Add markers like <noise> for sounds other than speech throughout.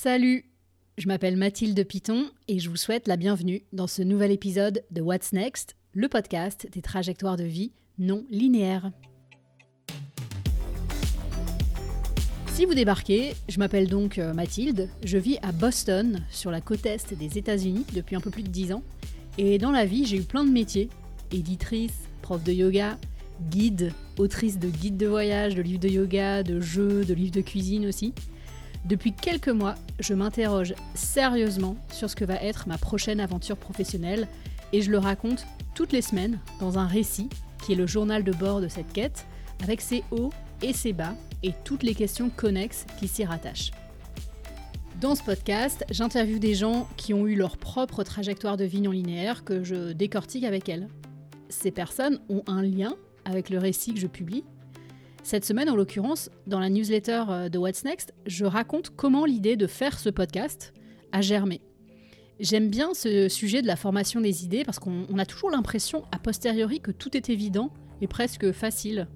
Salut, je m'appelle Mathilde Piton et je vous souhaite la bienvenue dans ce nouvel épisode de What's Next, le podcast des trajectoires de vie non linéaires. Si vous débarquez, je m'appelle donc euh, Mathilde, je vis à Boston, sur la côte est des États-Unis, depuis un peu plus de 10 ans. Et dans la vie, j'ai eu plein de métiers éditrice, prof de yoga, guide, autrice de guides de voyage, de livres de yoga, de jeux, de livres de cuisine aussi. Depuis quelques mois, je m'interroge sérieusement sur ce que va être ma prochaine aventure professionnelle et je le raconte toutes les semaines dans un récit qui est le journal de bord de cette quête, avec ses hauts et ses bas et toutes les questions connexes qui s'y rattachent. Dans ce podcast, j'interviewe des gens qui ont eu leur propre trajectoire de vie non linéaire que je décortique avec elles. Ces personnes ont un lien avec le récit que je publie. Cette semaine, en l'occurrence, dans la newsletter euh, de What's Next, je raconte comment l'idée de faire ce podcast a germé. J'aime bien ce sujet de la formation des idées parce qu'on a toujours l'impression, a posteriori, que tout est évident et presque facile.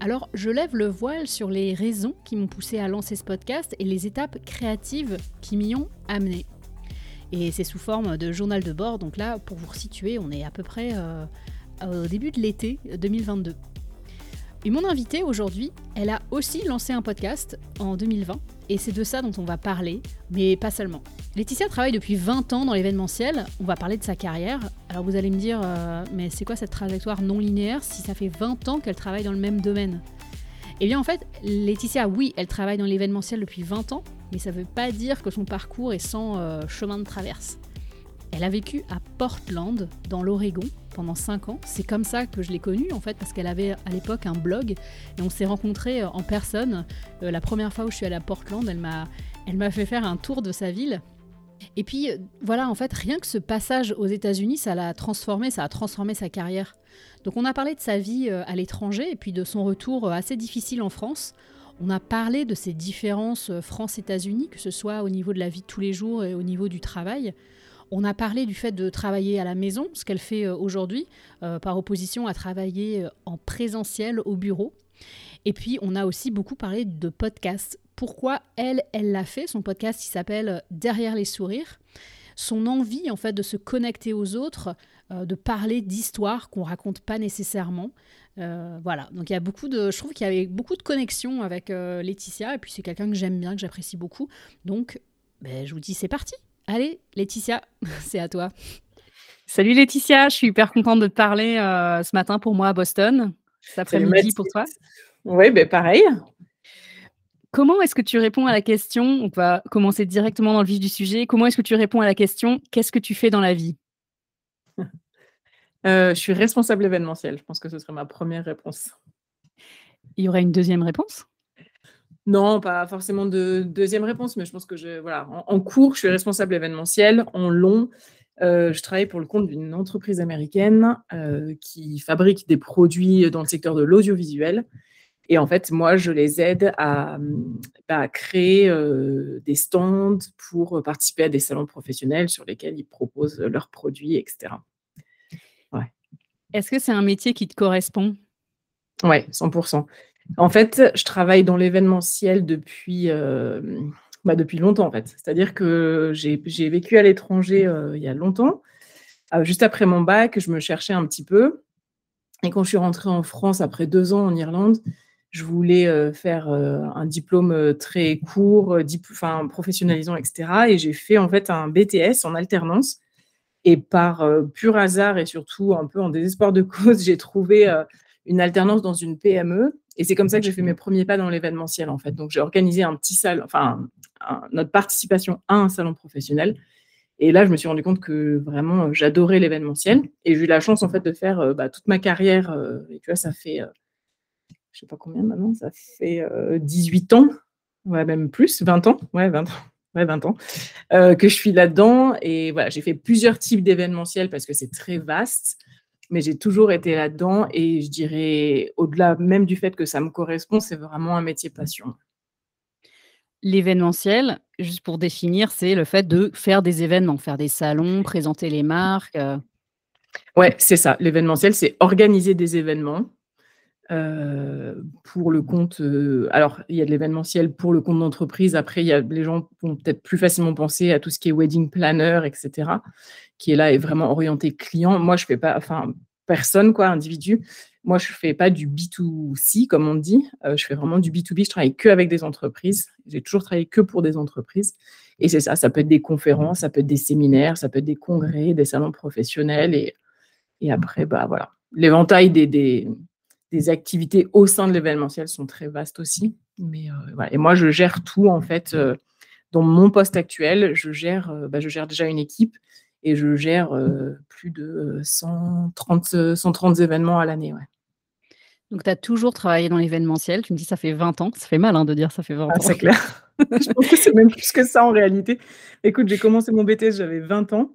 Alors, je lève le voile sur les raisons qui m'ont poussé à lancer ce podcast et les étapes créatives qui m'y ont amené. Et c'est sous forme de journal de bord, donc là, pour vous resituer, on est à peu près euh, au début de l'été 2022. Et mon invitée aujourd'hui, elle a aussi lancé un podcast en 2020 et c'est de ça dont on va parler, mais pas seulement. Laetitia travaille depuis 20 ans dans l'événementiel, on va parler de sa carrière. Alors vous allez me dire, euh, mais c'est quoi cette trajectoire non linéaire si ça fait 20 ans qu'elle travaille dans le même domaine? Eh bien en fait, Laetitia, oui, elle travaille dans l'événementiel depuis 20 ans, mais ça ne veut pas dire que son parcours est sans euh, chemin de traverse. Elle a vécu à Portland, dans l'Oregon, pendant 5 ans. C'est comme ça que je l'ai connue, en fait, parce qu'elle avait à l'époque un blog et on s'est rencontrés euh, en personne. Euh, la première fois où je suis allée à Portland, elle m'a, elle m'a fait faire un tour de sa ville. Et puis, euh, voilà, en fait, rien que ce passage aux États-Unis, ça l'a transformé, ça a transformé sa carrière. Donc, on a parlé de sa vie à l'étranger et puis de son retour assez difficile en France. On a parlé de ces différences France-États-Unis, que ce soit au niveau de la vie de tous les jours et au niveau du travail. On a parlé du fait de travailler à la maison, ce qu'elle fait euh, aujourd'hui, euh, par opposition à travailler euh, en présentiel au bureau. Et puis, on a aussi beaucoup parlé de podcast. Pourquoi elle, elle l'a fait Son podcast, il s'appelle Derrière les sourires? Son envie, en fait, de se connecter aux autres, de parler d'histoires qu'on raconte pas nécessairement. voilà, donc il y a beaucoup de, je trouve qu'il y avait beaucoup de connexions avec Laetitia, et puis c'est quelqu'un que j'aime bien, que j'apprécie beaucoup. Donc, ben, je vous dis, c'est parti. Allez, Laetitia, <laughs> c'est à toi. Salut Laetitia, je suis hyper contente de te parler euh, ce matin pour moi à Boston. Cet après-midi pour toi. Oui, ben pareil. Comment est-ce que tu réponds à la question On va commencer directement dans le vif du sujet. Comment est-ce que tu réponds à la question Qu'est-ce que tu fais dans la vie? <laughs> Euh, Je suis responsable événementiel. Je pense que ce serait ma première réponse. Il y aurait une deuxième réponse? Non, pas forcément de deuxième réponse, mais je pense que je, voilà, en, cours, je suis responsable événementiel. En long, euh, je travaille pour le compte d'une entreprise américaine euh, qui fabrique des produits dans le secteur de l'audiovisuel. Et en fait, moi, je les aide à, bah, créer euh, des stands pour participer à des salons professionnels sur lesquels ils proposent leurs produits, etc. Ouais. Est-ce que c'est un métier qui te correspond? Oui, 100%. En fait, je travaille dans l'événementiel depuis, euh, bah, depuis longtemps, en fait. C'est-à-dire que j'ai vécu à l'étranger euh, il y a longtemps. Euh, juste après mon bac, je me cherchais un petit peu. Et quand je suis rentrée en France après deux ans en Irlande, je voulais faire un diplôme très court, enfin professionnalisant, etc. Et j'ai fait en fait un BTS en alternance. Et par pur hasard et surtout un peu en désespoir de <laughs> cause, j'ai trouvé une alternance dans une PME et c'est comme ça que j'ai fait mes premiers pas dans l'événementiel, en fait. Donc, j'ai organisé un petit salon, enfin, notre participation à un salon professionnel. Et là, je me suis rendu compte que vraiment, euh, j'adorais l'événementiel. Et j'ai eu la chance, en fait, de faire euh, bah, toute ma carrière. Euh, et tu vois, ça fait, je sais pas combien maintenant, ça fait 18 ans, ouais, même plus, 20 ans, ouais, 20 ans. <laughs> Ouais, 20 ans, que je suis là-dedans. Et voilà, j'ai fait plusieurs types d'événementiels parce que c'est très vaste mais j'ai toujours été là-dedans et je dirais, au-delà même du fait que ça me correspond, c'est vraiment un métier passion. L'événementiel, juste pour définir, c'est le fait de faire des événements, faire des salons, présenter les marques. Euh. Ouais, c'est ça. L'événementiel, c'est organiser des événements. Pour le compte, alors il y a de l'événementiel pour le compte d'entreprise. Après, il y a les gens vont peut-être plus facilement penser à tout ce qui est wedding planner et cetera, qui est là est vraiment orienté client. Moi, je fais pas enfin personne quoi, individu. Moi, je fais pas du B2C comme on dit, je fais vraiment du B2B, je travaille que avec des entreprises. J'ai toujours travaillé que pour des entreprises et c'est ça, ça peut être des conférences, ça peut être des séminaires, ça peut être des congrès, des salons professionnels et et après bah voilà, l'éventail des activités au sein de l'événementiel sont très vastes aussi. Mais euh, Et moi, je gère tout en fait. Euh, dans mon poste actuel, je gère, euh, bah, je gère déjà une équipe et je gère plus de 130, 130 événements à l'année. Donc, tu as toujours travaillé dans l'événementiel. Tu me dis, ça fait 20 ans. Ça fait mal hein, de dire ça fait 20 ah, ans. C'est clair. <laughs> je pense que c'est même plus que ça en réalité. Écoute, j'ai commencé mon BTS, j'avais 20 ans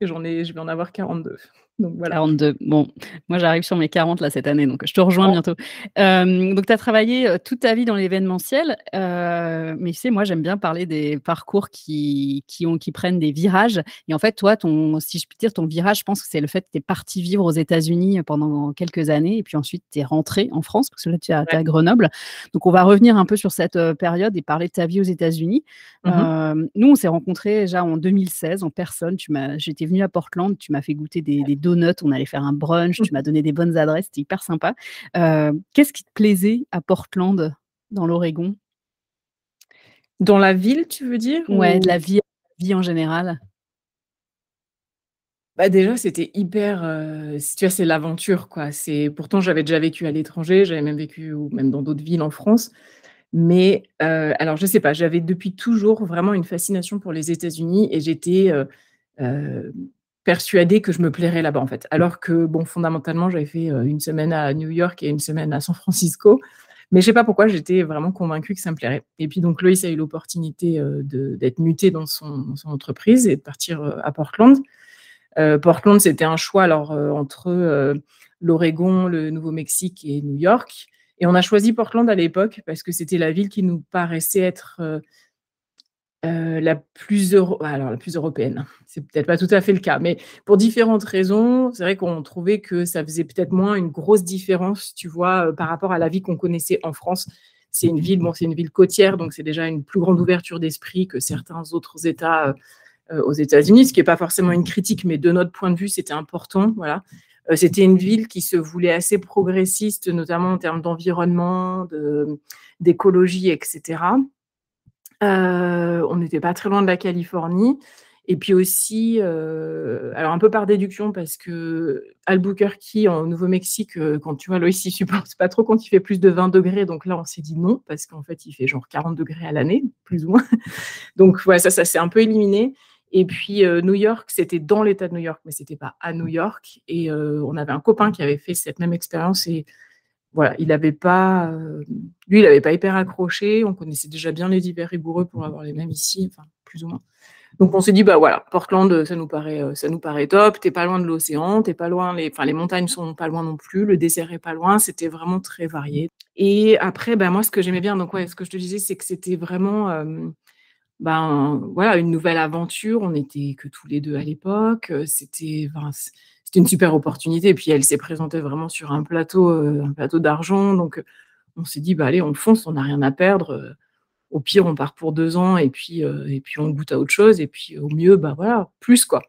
et j'en ai, je vais en avoir 42. Donc voilà. 42. Bon, moi j'arrive sur mes 40 là cette année, donc je te rejoins oh. bientôt. donc tu as travaillé toute ta vie dans l'événementiel, mais tu sais, moi j'aime bien parler des parcours qui, qui, ont, qui prennent des virages. Et en fait, toi, ton, si je puis dire, ton virage, je pense que c'est le fait que tu es parti vivre aux États-Unis pendant quelques années, et puis ensuite tu es rentré en France, parce que là tu es, à Grenoble. Donc on va revenir un peu sur cette période et parler de ta vie aux États-Unis. Mmh nous, on s'est rencontrés déjà en 2016 en personne. J'étais venue à Portland, tu m'as fait goûter des, des donuts, on allait faire un brunch, tu mmh. m'as donné des bonnes adresses, c'était hyper sympa. Euh, qu'est-ce qui te plaisait à Portland, dans l'Oregon? Dans la ville, tu veux dire Ouais, de la vie, vie en général. Bah déjà, c'était hyper. Euh, tu vois, c'est l'aventure, quoi. C'est pourtant j'avais déjà vécu à l'étranger, j'avais même vécu ou même dans d'autres villes en France. Mais euh, alors, je sais pas, j'avais depuis toujours vraiment une fascination pour les États-Unis et j'étais persuadée que je me plairais là-bas en fait. Alors que bon, fondamentalement, j'avais fait une semaine à New York et une semaine à San Francisco, mais je sais pas pourquoi j'étais vraiment convaincue que ça me plairait. Et puis donc Loïs a eu l'opportunité d'être muté dans son, entreprise et de partir à Portland. Portland, c'était un choix alors entre l'Oregon, le Nouveau-Mexique et New York. Et on a choisi Portland à l'époque parce que c'était la ville qui nous paraissait être euh, la plus alors la plus européenne, c'est peut-être pas tout à fait le cas, mais pour différentes raisons, c'est vrai qu'on trouvait que ça faisait peut-être moins une grosse différence, tu vois, euh, par rapport à la vie qu'on connaissait en France. C'est une ville, bon, c'est une ville côtière, donc c'est déjà une plus grande ouverture d'esprit que certains autres États euh, aux États-Unis, ce qui n'est pas forcément une critique, mais de notre point de vue, c'était important, voilà. c'était une ville qui se voulait assez progressiste, notamment en termes d'environnement, d'écologie, etc. Euh, on n'était pas très loin de la Californie. Et puis aussi, euh, alors un peu par déduction, parce que Albuquerque, en Nouveau-Mexique, euh, quand tu vois, Loïs, il supporte pas trop quand il fait plus de 20 degrés. Donc là, on s'est dit non, parce qu'en fait, il fait genre 40 degrés à l'année, plus ou moins. <laughs> Donc voilà, ça, ça s'est un peu éliminé. Et puis New York, c'était dans l'État de New York, mais c'était pas à New York. Et on avait un copain qui avait fait cette même expérience et voilà, il n'avait pas, euh, lui, il n'avait pas hyper accroché. On connaissait déjà bien les hivers rigoureux pour avoir les mêmes ici, enfin plus ou moins. Donc on s'est dit bah voilà, Portland, ça nous paraît, euh, ça nous paraît top. T'es pas loin de l'océan, t'es pas loin, les, enfin les montagnes sont pas loin non plus, le désert est pas loin. C'était vraiment très varié. Et après, bah moi, ce que j'aimais bien, donc ouais, ce que je te disais, c'est que c'était vraiment, euh, ben voilà, une nouvelle aventure. On n'était que tous les deux à l'époque. C'était, c'était une super opportunité. Et puis elle s'est présentée vraiment sur un plateau, euh, un plateau d'argent. Donc euh, on s'est dit, bah allez, on fonce, on n'a rien à perdre. Euh, au pire, on part pour deux ans et puis, et puis on goûte à autre chose. Et puis au mieux, bah voilà, plus quoi.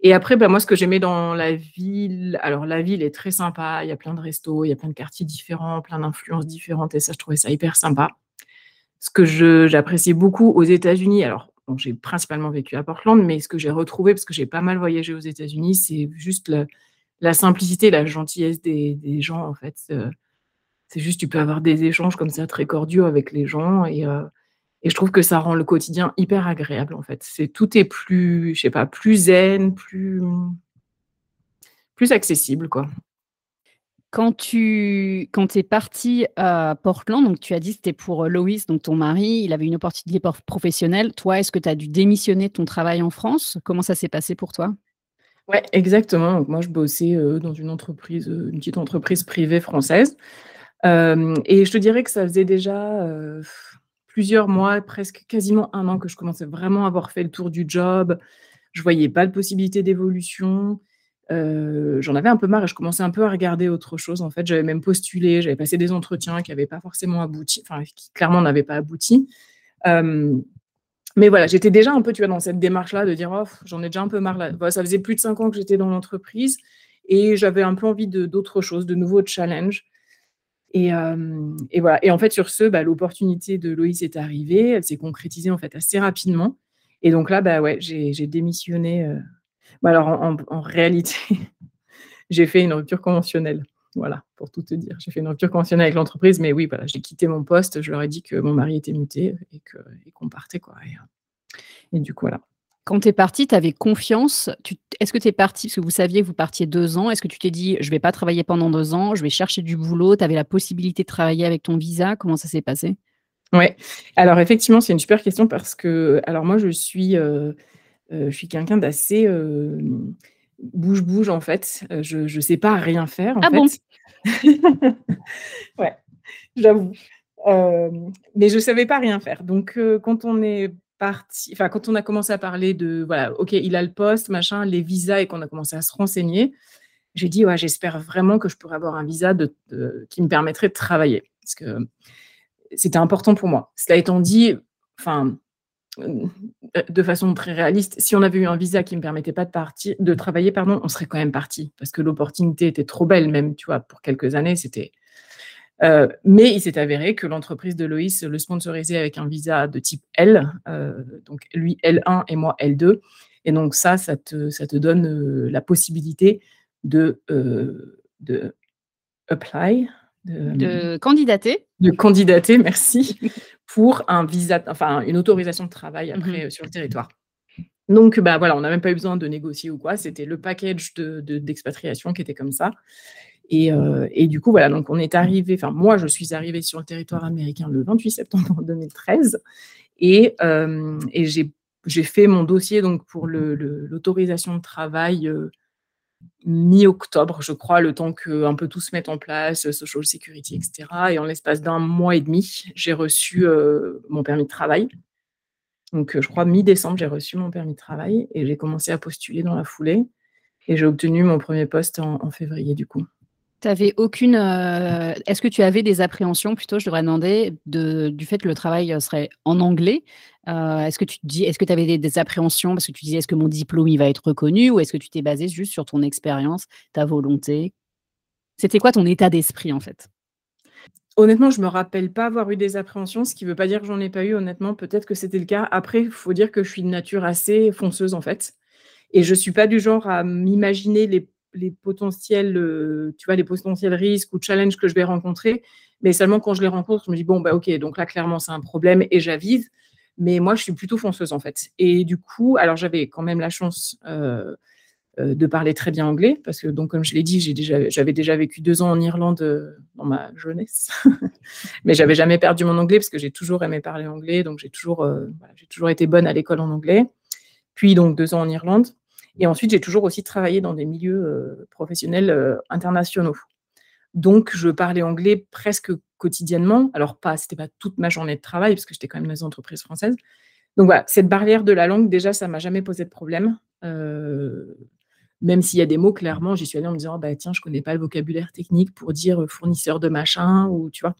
Et après, bah, moi, ce que j'aimais dans la ville, alors la ville est très sympa, il y a plein de restos, il y a plein de quartiers différents, plein d'influences différentes, et ça, je trouvais ça hyper sympa. Ce que j'appréciais beaucoup aux États-Unis, alors j'ai principalement vécu à Portland, mais ce que j'ai retrouvé, parce que j'ai pas mal voyagé aux États-Unis, c'est juste la, simplicité, la gentillesse des, gens, en fait. Euh, c'est juste, tu peux avoir des échanges comme ça très cordiaux avec les gens et, euh, et je trouve que ça rend le quotidien hyper agréable, en fait. C'est tout est plus, je sais pas, plus zen, plus plus accessible, quoi. Quand tu quand es parti à Portland, donc tu as dit que c'était pour, Loïs, donc ton mari, il avait une opportunité professionnelle. Toi, est-ce que tu as dû démissionner de ton travail en France? Comment ça s'est passé pour toi? Ouais, exactement. Moi, je bossais, dans une entreprise, une petite entreprise privée française. et je te dirais que ça faisait déjà, plusieurs mois, presque quasiment un an que je commençais vraiment à avoir fait le tour du job. Je voyais pas de possibilité d'évolution. J'en avais un peu marre et je commençais un peu à regarder autre chose. En fait, j'avais même postulé, j'avais passé des entretiens qui n'avaient pas forcément abouti, enfin, qui clairement n'avaient pas abouti. mais voilà, j'étais déjà un peu, tu vois, dans cette démarche-là de dire, oh, j'en ai déjà un peu marre. Là. ça faisait plus de cinq ans que j'étais dans l'entreprise et j'avais un peu envie d'autres choses, de nouveaux challenges. Et, et, voilà. Et en fait, sur ce, bah, l'opportunité de Loïs est arrivée. Elle s'est concrétisée en fait assez rapidement. Et donc là, bah ouais, j'ai démissionné. Bah, alors, en, réalité, <laughs> j'ai fait une rupture conventionnelle. Voilà, pour tout te dire. J'ai fait une rupture conventionnelle avec l'entreprise, mais oui, voilà, j'ai quitté mon poste. Je leur ai dit que mon mari était muté et qu'on partait. Quoi. Et, et, du coup, voilà. Quand tu es parti, tu avais confiance. Est-ce que tu es parti, parce que vous saviez que vous partiez deux ans, est-ce que tu t'es dit, je ne vais pas travailler pendant deux ans, je vais chercher du boulot, tu avais la possibilité de travailler avec ton visa, comment ça s'est passé? Oui, alors effectivement, c'est une super question parce que, alors moi, je suis, euh, euh, je suis quelqu'un d'assez bouge-bouge en fait. Euh, je ne sais pas rien faire en ah fait. Bon? <laughs> Ouais, j'avoue. mais je ne savais pas rien faire. Donc, quand on est enfin, quand on a commencé à parler de, voilà, ok, il a le poste, machin, les visas, et qu'on a commencé à se renseigner, j'ai dit, ouais, j'espère vraiment que je pourrais avoir un visa de, qui me permettrait de travailler. Parce que c'était important pour moi. Cela étant dit, enfin, de façon très réaliste, si on avait eu un visa qui ne me permettait pas de, partir, de travailler, pardon, on serait quand même parti. Parce que l'opportunité était trop belle, même, tu vois, pour quelques années, c'était euh, mais il s'est avéré que l'entreprise de Loïs le sponsorisait avec un visa de type L, euh, donc lui L1 et moi L2. Et donc ça, ça te, ça te donne euh, la possibilité de, de apply, de, candidater. De candidater, merci, <laughs> pour un visa, enfin une autorisation de travail après mmh sur le territoire. Donc, bah, voilà, on n'a même pas eu besoin de négocier ou quoi. C'était le package d'expatriation de, qui était comme ça. Euh, et, du coup, voilà, donc on est arrivé, enfin, moi, je suis arrivée sur le territoire américain le 28 septembre <laughs> 2013 et, euh, et j'ai fait mon dossier donc pour l'autorisation de travail euh, mi-octobre, je crois, le temps que un peu tout se mette en place, social security, etc. Et en l'espace d'un mois et demi, j'ai reçu mon permis de travail. Donc, je crois mi-décembre, j'ai reçu mon permis de travail et j'ai commencé à postuler dans la foulée. Et j'ai obtenu mon premier poste en février, du coup. Tu aucune. Euh, est-ce que tu avais des appréhensions, plutôt, je devrais demander, de, du fait que le travail euh, serait en anglais euh, Est-ce que tu dis, est-ce que tu avais des, appréhensions parce que tu disais, est-ce que mon diplôme il va être reconnu ou est-ce que tu t'es basé juste sur ton expérience, ta volonté? C'était quoi ton état d'esprit en fait? Honnêtement, je me rappelle pas avoir eu des appréhensions, ce qui ne veut pas dire que j'en ai pas eu. Honnêtement, peut-être que c'était le cas. Après, il faut dire que je suis de nature assez fonceuse en fait, et je suis pas du genre à m'imaginer les les potentiels, euh, tu vois, les potentiels risques ou challenges que je vais rencontrer. Mais seulement quand je les rencontre, je me dis, bon, bah, ok, donc là, clairement, c'est un problème et j'avise. Mais moi, je suis plutôt fonceuse, en fait. Et du coup, alors, j'avais quand même la chance euh, euh, de parler très bien anglais, parce que, donc, comme je l'ai dit, j'avais déjà, déjà vécu deux ans en Irlande dans ma jeunesse. <laughs> Mais j'avais jamais perdu mon anglais, parce que j'ai toujours aimé parler anglais. Donc, j'ai toujours, j'ai toujours été bonne à l'école en anglais. Puis, donc, deux ans en Irlande. Et ensuite, j'ai toujours aussi travaillé dans des milieux euh, professionnels euh, internationaux. Donc, je parlais anglais presque quotidiennement. Alors, pas, c'était pas toute ma journée de travail, parce que j'étais quand même dans une entreprise française. Donc voilà, cette barrière de la langue, déjà, ça m'a jamais posé de problème. Euh, même s'il y a des mots, clairement, j'y suis allée en me disant, bah, tiens, je connais pas le vocabulaire technique pour dire fournisseur de machin, ou tu vois.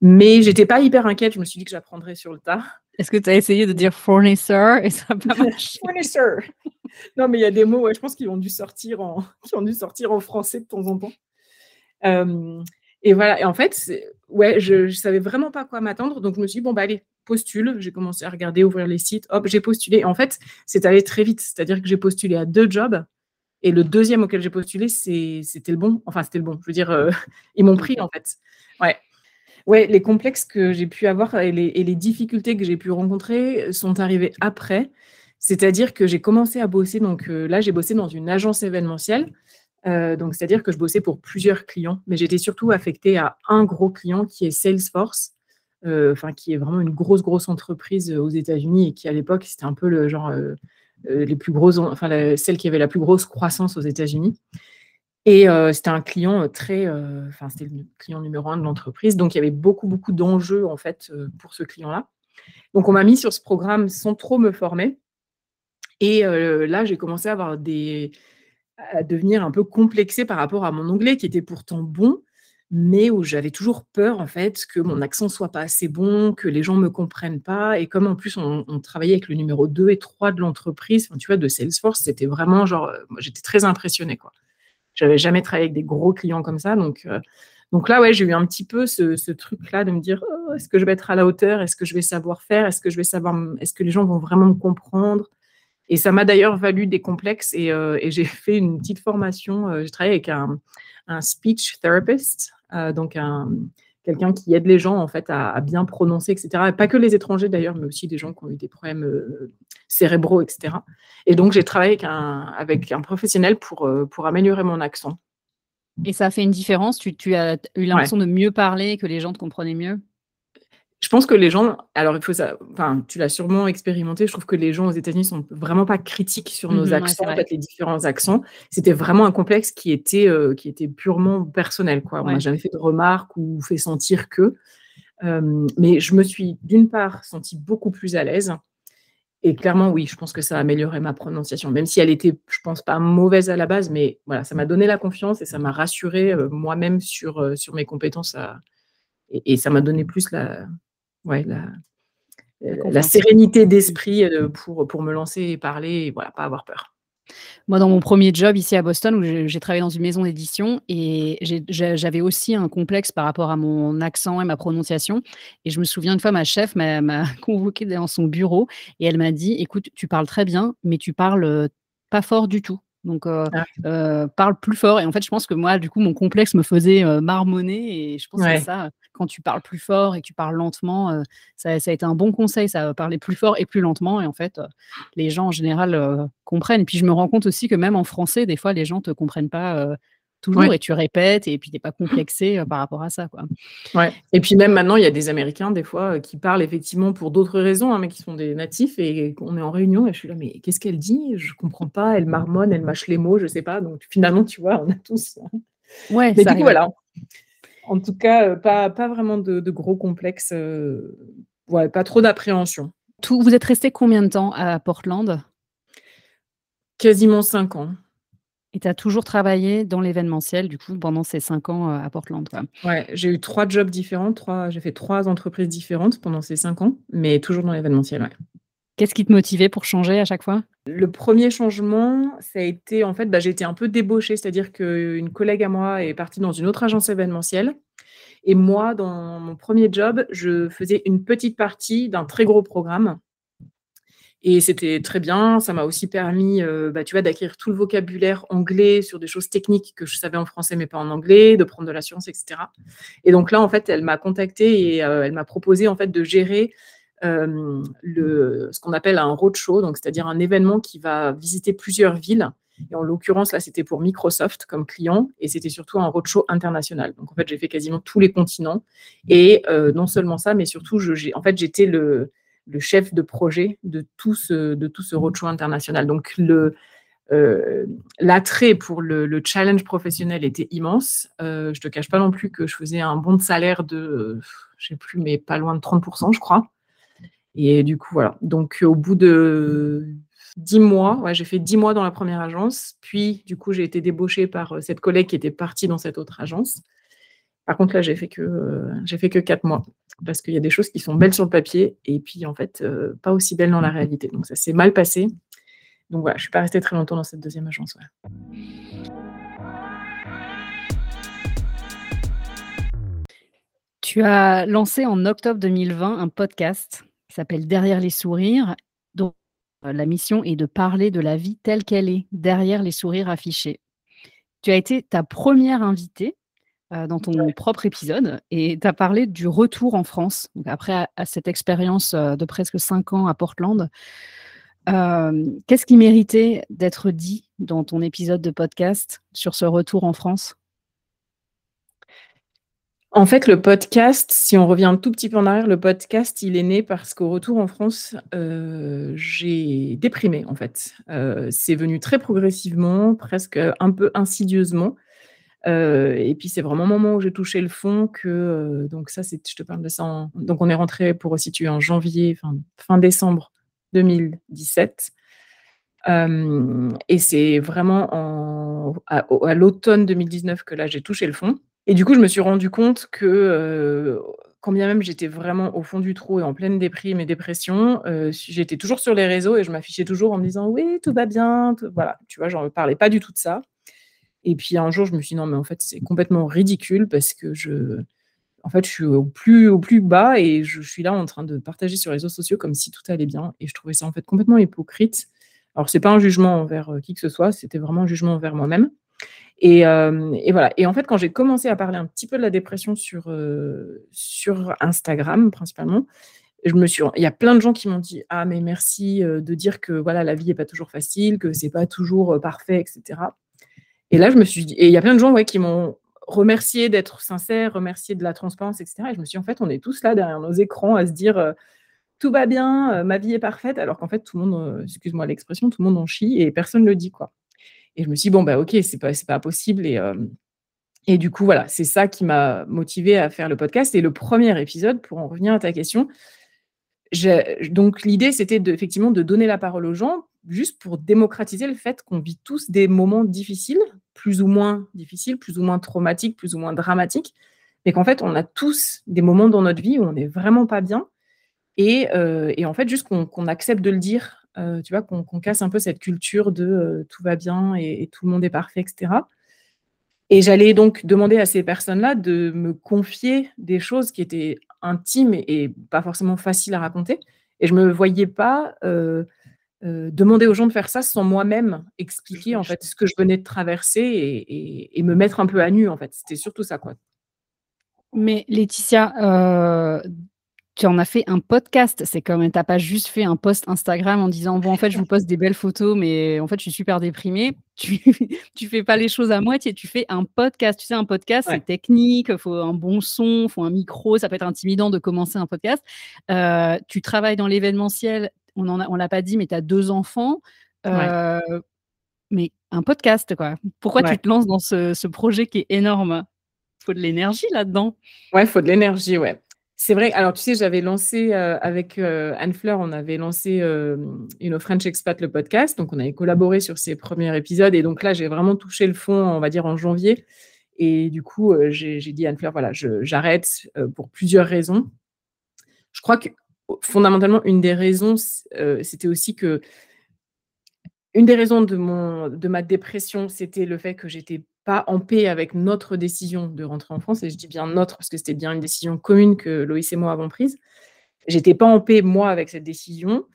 Mais j'étais pas hyper inquiète, je me suis dit que j'apprendrais sur le tas. Est-ce que tu as essayé de dire fournisseur et ça n'a pas <laughs> marché? Fournisseur <laughs> Non, mais il y a des mots, je pense qu'ils ont, dû sortir en, <laughs> qui ont dû sortir en français de temps en temps. Euh, et voilà, et en fait, ouais, je ne savais vraiment pas quoi m'attendre, donc je me suis dit, bon, bah allez, postule. J'ai commencé à regarder, ouvrir les sites, hop, j'ai postulé. En fait, c'est allé très vite, c'est-à-dire que j'ai postulé à deux jobs, et le deuxième auquel j'ai postulé, c'était le bon. Enfin, c'était le bon. Je veux dire, euh, <laughs> ils m'ont pris, en fait. Ouais. Ouais, les complexes que j'ai pu avoir et les, difficultés que j'ai pu rencontrer sont arrivés après. C'est-à-dire que j'ai commencé à bosser, donc euh, là, j'ai bossé dans une agence événementielle. Euh, donc, c'est-à-dire que je bossais pour plusieurs clients, mais j'étais surtout affectée à un gros client qui est Salesforce, euh, qui est vraiment une grosse, grosse entreprise aux États-Unis et qui, à l'époque, c'était un peu le genre, les plus enfin, celle qui avait la plus grosse croissance aux États-Unis. Et c'était un client très, enfin c'était le client numéro un de l'entreprise, donc il y avait beaucoup beaucoup d'enjeux en fait pour ce client-là. Donc on m'a mis sur ce programme sans trop me former. Et là j'ai commencé à avoir des, à devenir un peu complexée par rapport à mon anglais qui était pourtant bon, mais où j'avais toujours peur en fait que mon accent soit pas assez bon, que les gens me comprennent pas. Et comme en plus on, travaillait avec le numéro 2 et 3 de l'entreprise, tu vois, de Salesforce, c'était vraiment genre, j'étais très impressionnée quoi. J'avais jamais travaillé avec des gros clients comme ça, donc donc là ouais j'ai eu un petit peu ce, truc là de me dire oh, est-ce que je vais être à la hauteur, est-ce que je vais savoir faire, est-ce que je vais savoir, est-ce que les gens vont vraiment me comprendre? Et ça m'a d'ailleurs valu des complexes et, euh, et j'ai <laughs> fait une petite formation. j'ai travaillé avec un, un speech therapist euh, donc quelqu'un qui aide les gens en fait à, bien prononcer, etc. pas que les étrangers d'ailleurs, mais aussi des gens qui ont eu des problèmes euh, cérébraux, etc. Et donc j'ai travaillé avec un, avec un professionnel pour, euh, pour améliorer mon accent. Et ça a fait une différence? Tu, tu as eu l'impression de mieux parler, que les gens te comprenaient mieux? Je pense que les gens, alors il faut ça, enfin, tu l'as sûrement expérimenté. Je trouve que les gens aux États-Unis sont vraiment pas critiques sur nos mmh accents, en fait, les différents accents. C'était vraiment un complexe qui était, euh, qui était purement personnel, quoi. On n'a jamais fait de remarques ou fait sentir que. mais je me suis d'une part sentie beaucoup plus à l'aise. Et clairement, oui, je pense que ça a amélioré ma prononciation, même si elle était, je pense, pas mauvaise à la base, mais voilà, ça m'a donné la confiance et ça m'a rassuré euh, moi-même sur, euh, sur mes compétences et, ça m'a donné plus la, ouais, la, la, sérénité d'esprit euh, pour, pour me lancer et parler et voilà, pas avoir peur. Moi, dans mon premier job ici à Boston, où j'ai travaillé dans une maison d'édition, et j'avais aussi un complexe par rapport à mon accent et ma prononciation. Et je me souviens une fois, ma chef m'a <laughs> convoqué dans son bureau et elle m'a dit "Écoute, tu parles très bien, mais tu parles euh, pas fort du tout." Donc, euh, ah euh, parle plus fort. Et en fait, je pense que moi, du coup, mon complexe me faisait euh, marmonner. Et je pense que ça, quand tu parles plus fort et que tu parles lentement, ça, a été un bon conseil. Ça parler plus fort et plus lentement. Et en fait, les gens en général comprennent. Et puis, je me rends compte aussi que même en français, des fois, les gens ne te comprennent pas toujours et tu répètes et puis tu n'es pas complexé par rapport à ça. Quoi. Ouais. Et puis même maintenant, il y a des Américains des fois qui parlent effectivement pour d'autres raisons, hein, mais qui sont des natifs et on est en réunion et je suis là, mais qu'est-ce qu'elle dit? Je comprends pas, elle marmonne, elle mâche les mots, je sais pas. Donc finalement, tu vois, on a tous. Hein. Ouais, mais du coup, voilà. En tout cas, pas, pas vraiment de, gros complexes, ouais, pas trop d'appréhension. Vous êtes resté combien de temps à Portland? Quasiment cinq ans. Et tu as toujours travaillé dans l'événementiel, du coup, pendant ces cinq ans euh, à Portland. Quoi? Ouais, j'ai eu trois jobs différents, trois, j'ai fait trois entreprises différentes pendant ces cinq ans, mais toujours dans l'événementiel. Ouais. Qu'est-ce qui te motivait pour changer à chaque fois? Le premier changement, ça a été en fait, bah, j'ai été un peu débauchée, c'est-à-dire qu'une collègue à moi est partie dans une autre agence événementielle. Et moi, dans mon premier job, je faisais une petite partie d'un très gros programme et c'était très bien. Ça m'a aussi permis, euh, bah, tu vois, d'acquérir tout le vocabulaire anglais sur des choses techniques que je savais en français mais pas en anglais, de prendre de l'assurance, etc. Et donc là, en fait, elle m'a contacté et euh, elle m'a proposé en fait de gérer le, ce qu'on appelle un roadshow, c'est-à-dire un événement qui va visiter plusieurs villes. Et en l'occurrence, là, c'était pour Microsoft comme client et c'était surtout un roadshow international. Donc en fait, j'ai fait quasiment tous les continents. Et non seulement ça, mais surtout, en fait, j'étais le chef de projet de tout ce, roadshow international. Donc, euh, l'attrait pour le, challenge professionnel était immense. Euh, je te cache pas non plus que je faisais un bon salaire de, je sais plus, mais pas loin de 30%, je crois. Et du coup, voilà. Donc, au bout de dix mois, j'ai fait dix mois dans la première agence. Puis, du coup, j'ai été débauchée par euh, cette collègue qui était partie dans cette autre agence. Par contre, là, j'ai fait que euh, j'ai fait que quatre mois parce qu'il y a des choses qui sont belles sur le papier et puis en fait euh, pas aussi belles dans la réalité. Donc ça s'est mal passé. Donc voilà, je suis pas restée très longtemps dans cette deuxième agence. Tu as lancé en octobre 2020 un podcast qui s'appelle Derrière les sourires, dont euh, la mission est de parler de la vie telle qu'elle est, derrière les sourires affichés. Tu as été ta première invitée euh, dans ton propre épisode et tu as parlé du retour en France. Donc après à, cette expérience euh, de presque cinq ans à Portland, euh, qu'est-ce qui méritait d'être dit dans ton épisode de podcast sur ce retour en France? En fait, le podcast, si on revient un tout petit peu en arrière, le podcast, il est né parce qu'au retour en France, j'ai déprimé, en fait. c'est venu très progressivement, presque un peu insidieusement. Euh, et puis c'est vraiment au moment où j'ai touché le fond que euh, donc ça c'est je te parle de ça donc on est rentré pour resituer en janvier fin, décembre 2017 euh, et c'est vraiment en à, l'automne 2019 que là, j'ai touché le fond. Et du coup, je me suis rendu compte que, euh, quand bien même j'étais vraiment au fond du trou et en pleine déprime et dépression, j'étais toujours sur les réseaux et je m'affichais toujours en me disant oui, tout va bien. Voilà, tu vois, j'en parlais pas du tout de ça. Et puis un jour, je me suis dit non, mais en fait, c'est complètement ridicule parce que je, en fait, je suis au plus, bas et je, suis là en train de partager sur les réseaux sociaux comme si tout allait bien. Et je trouvais ça en fait complètement hypocrite. Alors, c'est pas un jugement envers qui que ce soit, c'était vraiment un jugement envers moi-même. Euh, et, voilà. Et en fait, quand j'ai commencé à parler un petit peu de la dépression sur, euh, Instagram, principalement, je me suis, il y a plein de gens qui m'ont dit ah mais merci euh, de dire que voilà la vie est pas toujours facile, que c'est pas toujours parfait, etc. Et là, je me suis dit, et il y a plein de gens ouais, qui m'ont remercié d'être sincère, remercié de la transparence, etc. Et je me suis dit, en fait, on est tous là derrière nos écrans à se dire tout va bien, ma vie est parfaite, alors qu'en fait, tout le monde, excuse-moi l'expression, tout le monde en chie et personne ne le dit, quoi. Et je me suis dit, bon, bah, ok, c'est pas, pas possible. Et, euh, et du coup, voilà, c'est ça qui m'a motivé à faire le podcast. Et le premier épisode, pour en revenir à ta question, donc l'idée, c'était effectivement de donner la parole aux gens, juste pour démocratiser le fait qu'on vit tous des moments difficiles, plus ou moins difficiles, plus ou moins traumatiques, plus ou moins dramatiques, mais qu'en fait, on a tous des moments dans notre vie où on n'est vraiment pas bien. Et, euh, et en fait, juste qu'on accepte de le dire euh, tu vois, qu'on casse un peu cette culture de euh, tout va bien et, tout le monde est parfait, etc. Et j'allais donc demander à ces personnes-là de me confier des choses qui étaient intimes et, pas forcément faciles à raconter. Et je ne me voyais pas euh, demander aux gens de faire ça sans moi-même expliquer en fait ce que je venais de traverser et, et, me mettre un peu à nu en fait. C'était surtout ça quoi. Mais Laetitia, tu en as fait un podcast. C'est comme, t'as pas juste fait un post Instagram en disant, bon, en fait, je vous poste des belles photos, mais en fait, je suis super déprimée. Tu, <laughs> tu fais pas les choses à moitié, tu fais un podcast. Tu sais, un podcast, c'est technique, il faut un bon son, il faut un micro, ça peut être intimidant de commencer un podcast. Euh, tu travailles dans l'événementiel, on en on l'a pas dit, mais tu as deux enfants. Euh, mais un podcast, quoi. Pourquoi tu te lances dans ce, ce projet qui est énorme? Il faut de l'énergie là-dedans. Ouais, il faut de l'énergie, ouais. C'est vrai. Alors, tu sais, j'avais lancé euh, avec euh, Anne Fleur, on avait lancé euh, une French Expat, le podcast. Donc, on avait collaboré sur ces premiers épisodes. Et donc là, j'ai vraiment touché le fond, on va dire, en janvier. Et du coup, j'ai dit à Anne Fleur, voilà, j'arrête pour plusieurs raisons. Je crois que fondamentalement, une des raisons, c'était aussi que. Une des raisons de, mon, de ma dépression, c'était le fait que j'étais pas en paix avec notre décision de rentrer en France, et je dis bien notre parce que c'était bien une décision commune que Loïs et moi avons prise. J'étais pas en paix, moi, avec cette décision.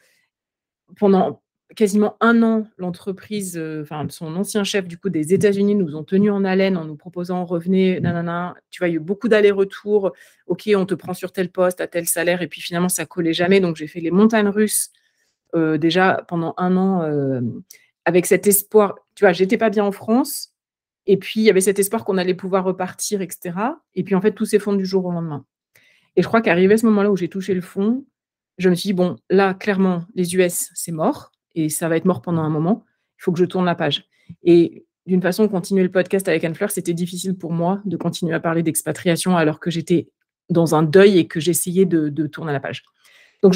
Pendant quasiment un an, l'entreprise, euh, son ancien chef du coup des États-Unis nous ont tenus en haleine en nous proposant revenez, nanana. Tu vois, il y a eu beaucoup d'allers-retours. Ok, on te prend sur tel poste à tel salaire, et puis finalement ça collait jamais. Donc j'ai fait les montagnes russes euh, déjà pendant un an euh, avec cet espoir. Tu vois, j'étais pas bien en France. Et puis, il y avait cet espoir qu'on allait pouvoir repartir, etc. Et puis, en fait, tout s'effondre du jour au lendemain. Et je crois qu'arrivé à ce moment-là où j'ai touché le fond, je me suis dit, bon, là, clairement, les US, c'est mort. Et ça va être mort pendant un moment. Il faut que je tourne la page. Et d'une façon, continuer le podcast avec Anne Fleur, c'était difficile pour moi de continuer à parler d'expatriation alors que j'étais dans un deuil et que j'essayais de, tourner la page. Donc,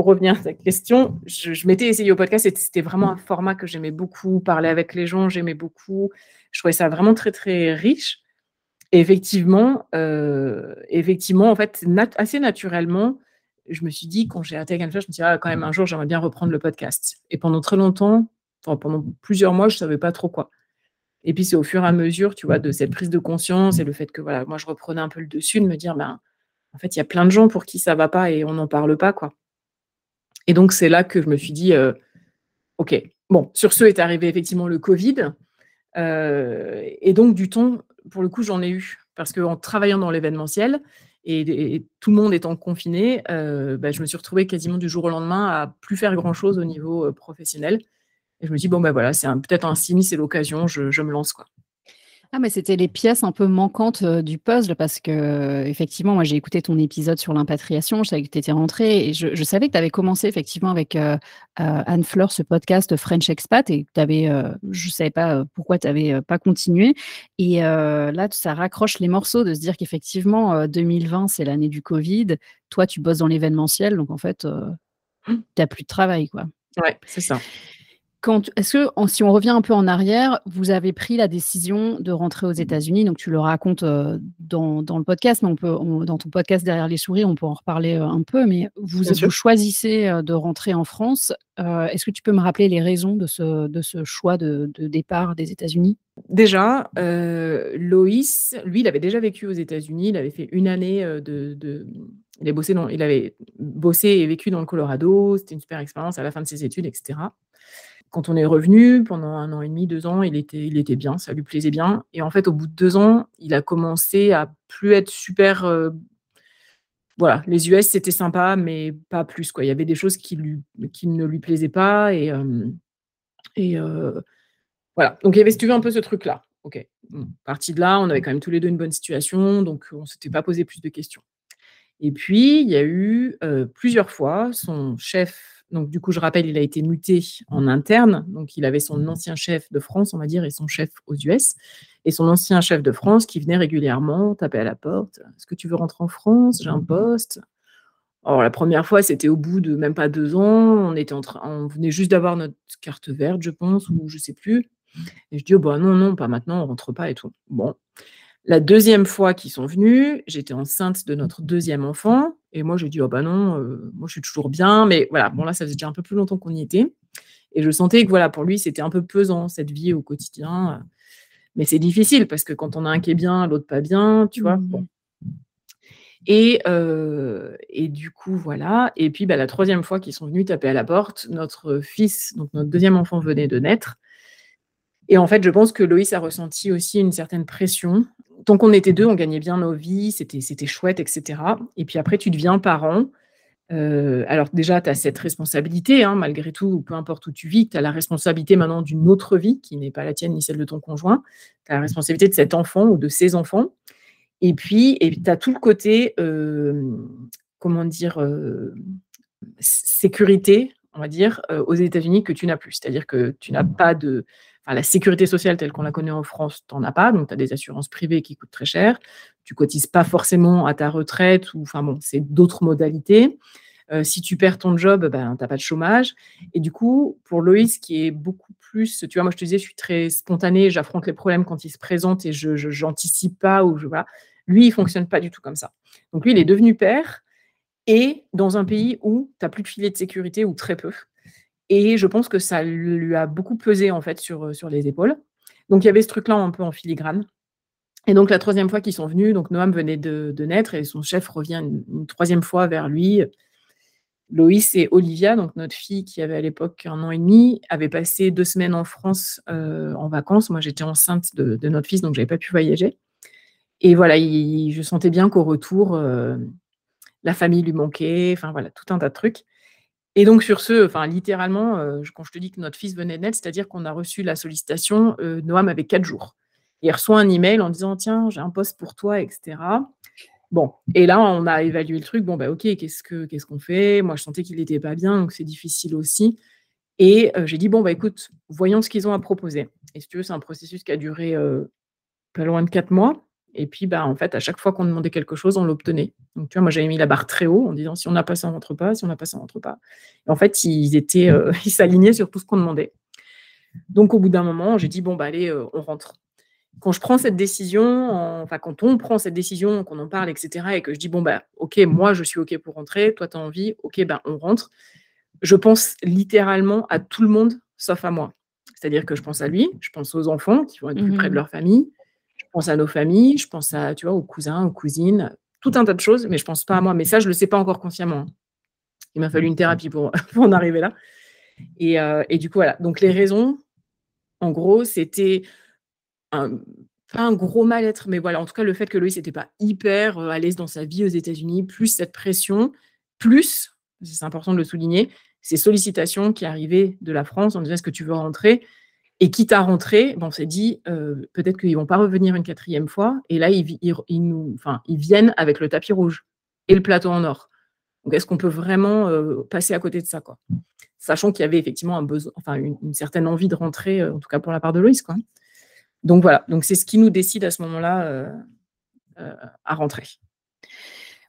pour revenir à ta question, je, je m'étais essayé au podcast et c'était vraiment un format que j'aimais beaucoup, parler avec les gens, j'aimais beaucoup. Je trouvais ça vraiment très, très riche. Et effectivement, euh, effectivement, en fait, assez naturellement, je me suis dit, quand j'ai intégré Canflash, je me suis dit, ah, quand même, un jour, j'aimerais bien reprendre le podcast. Et pendant très longtemps, pendant plusieurs mois, je ne savais pas trop quoi. Et puis, c'est au fur et à mesure, tu vois, de cette prise de conscience et le fait que, voilà, moi, je reprenais un peu le dessus, de me dire, ben, en fait, il y a plein de gens pour qui ça va pas et on n'en parle pas, quoi. Et donc, c'est là que je me suis dit, euh, OK, bon, sur ce est arrivé effectivement le Covid. Euh, et donc, du ton, pour le coup, j'en ai eu. Parce qu'en travaillant dans l'événementiel, et, tout le monde étant confiné, euh, bah, je me suis retrouvée quasiment du jour au lendemain à plus faire grand-chose au niveau professionnel. Et je me dis, bon, ben voilà, c'est peut-être un signe, c'est l'occasion, je, je, me lance. quoi. Ah, mais c'était les pièces un peu manquantes du puzzle parce que, effectivement, moi j'ai écouté ton épisode sur l'impatriation, je savais que tu étais rentrée et je, savais que tu avais commencé effectivement avec Anne-Fleur ce podcast French Expat et que tu avais, je ne savais pas pourquoi tu n'avais pas continué. Et là, ça raccroche les morceaux de se dire qu'effectivement, 2020, c'est l'année du Covid. Toi, tu bosses dans l'événementiel, donc en fait, mmh. tu n'as plus de travail. quoi. Ouais, c'est ça. Est-ce que, si on revient un peu en arrière, vous avez pris la décision de rentrer aux États-Unis? Donc, tu le racontes euh, dans, le podcast, mais on peut, dans ton podcast Derrière les souris, on peut en reparler euh, un peu. Mais vous, vous choisissez euh, de rentrer en France. Est-ce que tu peux me rappeler les raisons de ce, de ce choix de, départ des États-Unis? Déjà, Loïs, lui, il avait déjà vécu aux États-Unis. Il avait fait une année de, il, a bossé dans, il avait bossé et vécu dans le Colorado. C'était une super expérience à la fin de ses études, etc quand on est revenu, pendant un an et demi, deux ans, il était, il était bien, ça lui plaisait bien. Et en fait, au bout de deux ans, il a commencé à plus être super. Euh, voilà, les US, c'était sympa, mais pas plus. Quoi. Il y avait des choses qui, lui, qui ne lui plaisaient pas. Et, euh, et euh, voilà. Donc, il y avait, si tu veux, un peu ce truc-là. OK. parti de là, on avait quand même tous les deux une bonne situation, donc on ne s'était pas posé plus de questions. Et puis, il y a eu plusieurs fois son chef donc, du coup, je rappelle, il a été muté en interne. Donc, il avait son mmh. ancien chef de France, on va dire, et son chef aux US. Et son ancien chef de France qui venait régulièrement taper à la porte. Est-ce que tu veux rentrer en France? J'ai un poste. Alors, la première fois, c'était au bout de même pas deux ans. On, était en train, on venait juste d'avoir notre carte verte, je pense, ou je sais plus. Et je dis, oh, bah non, non, pas maintenant, on rentre pas et tout. Bon. La deuxième fois qu'ils sont venus, j'étais enceinte de notre deuxième enfant. Et moi, j'ai dit, oh bah non, euh, moi je suis toujours bien. Mais voilà, bon là, ça faisait déjà un peu plus longtemps qu'on y était. Et je sentais que voilà, pour lui, c'était un peu pesant, cette vie au quotidien. Mais c'est difficile parce que quand on a un qui est bien, l'autre pas bien, tu vois. Bon. Et, euh, et, du coup, voilà. Et puis, bah, la troisième fois qu'ils sont venus taper à la porte, notre fils, donc notre deuxième enfant venait de naître. Et en fait, je pense que Loïs a ressenti aussi une certaine pression tant qu'on était deux, on gagnait bien nos vies, c'était, chouette, etc. Et puis après, tu deviens parent. Euh, alors déjà, tu as cette responsabilité, hein, malgré tout, peu importe où tu vis, tu as la responsabilité maintenant d'une autre vie qui n'est pas la tienne ni celle de ton conjoint. Tu as la responsabilité de cet enfant ou de ses enfants. Et puis, tu as tout le côté, euh, comment dire, euh, sécurité, on va dire, aux États-Unis que tu n'as plus. C'est-à-dire que tu n'as pas de la sécurité sociale telle qu'on la connaît en France, tu n'en as pas. Donc, tu as des assurances privées qui coûtent très cher. Tu cotises pas forcément à ta retraite ou, enfin bon, c'est d'autres modalités. Euh, si tu perds ton job, ben, tu n'as pas de chômage. Et du coup, pour Loïs, qui est beaucoup plus, tu vois, moi je te disais, je suis très spontanée, j'affronte les problèmes quand ils se présentent et je n'anticipe pas. Ou je. Lui, il fonctionne pas du tout comme ça. Donc lui, il est devenu père et dans un pays où tu n'as plus de filet de sécurité ou très peu. Et je pense que ça lui a beaucoup pesé en fait sur, euh, sur les épaules. Donc il y avait ce truc-là un peu en filigrane. Et donc la troisième fois qu'ils sont venus, donc Noam venait de, naître et son chef revient une, troisième fois vers lui. Loïs et Olivia, donc notre fille qui avait à l'époque un an et demi, avaient passé deux semaines en France euh, en vacances. Moi j'étais enceinte de, notre fils, donc je n'avais pas pu voyager. Et voilà, je sentais bien qu'au retour, euh, la famille lui manquait, enfin voilà, tout un tas de trucs. Et donc sur ce, littéralement, euh, quand je te dis que notre fils venait de naître, c'est-à-dire qu'on a reçu la sollicitation, euh, Noam avait quatre jours. Il reçoit un email en disant tiens, j'ai un poste pour toi, etc. Bon, et là on a évalué le truc. Bon bah ok, qu'est-ce que qu'on fait? Moi je sentais qu'il n'était pas bien, donc c'est difficile aussi. Et euh, j'ai dit bon bah écoute, voyons ce qu'ils ont à proposer. Et si tu veux, c'est un processus qui a duré pas loin de quatre mois. Et puis, bah, en fait, à chaque fois qu'on demandait quelque chose, on l'obtenait. Donc, tu vois, moi, j'avais mis la barre très haut en disant si on n'a pas ça, on rentre pas, si on n'a pas ça, on rentre pas. Et en fait, ils étaient, euh, <laughs> ils s'alignaient sur tout ce qu'on demandait. Donc, au bout d'un moment, j'ai dit bon, bah, allez, euh, on rentre. Quand je prends cette décision, enfin, quand on prend cette décision, qu'on en parle, etc., et que je dis bon, bah, ok, moi, je suis ok pour rentrer, toi, tu as envie, ok, ben, on rentre. Je pense littéralement à tout le monde, sauf à moi. C'est-à-dire que je pense à lui, je pense aux enfants qui vont être plus près de mmh leur famille, pense à nos familles, je pense à, tu vois, aux cousins, aux cousines, tout un tas de choses, mais je pense pas à moi. Mais ça, je le sais pas encore consciemment. Il m'a fallu une thérapie <laughs> pour, en arriver là. Euh, et, du coup, voilà. Donc, les raisons, en gros, c'était un, pas un gros mal-être, mais voilà, en tout cas, le fait que Loïs n'était pas hyper euh, à l'aise dans sa vie aux États-Unis, plus cette pression, plus, c'est important de le souligner, ces sollicitations qui arrivaient de la France en disant est-ce que tu veux rentrer? Et quitte à rentrer, bon, on s'est dit, euh, peut-être qu'ils ne vont pas revenir une quatrième fois. Et là, ils, viennent avec le tapis rouge et le plateau en or. Donc, est-ce qu'on peut vraiment euh, passer à côté de ça quoi? Sachant qu'il y avait effectivement besoin, enfin, une, certaine envie de rentrer, euh, en tout cas pour la part de Loïs. Donc, voilà. Donc, c'est ce qui nous décide à ce moment-là à rentrer.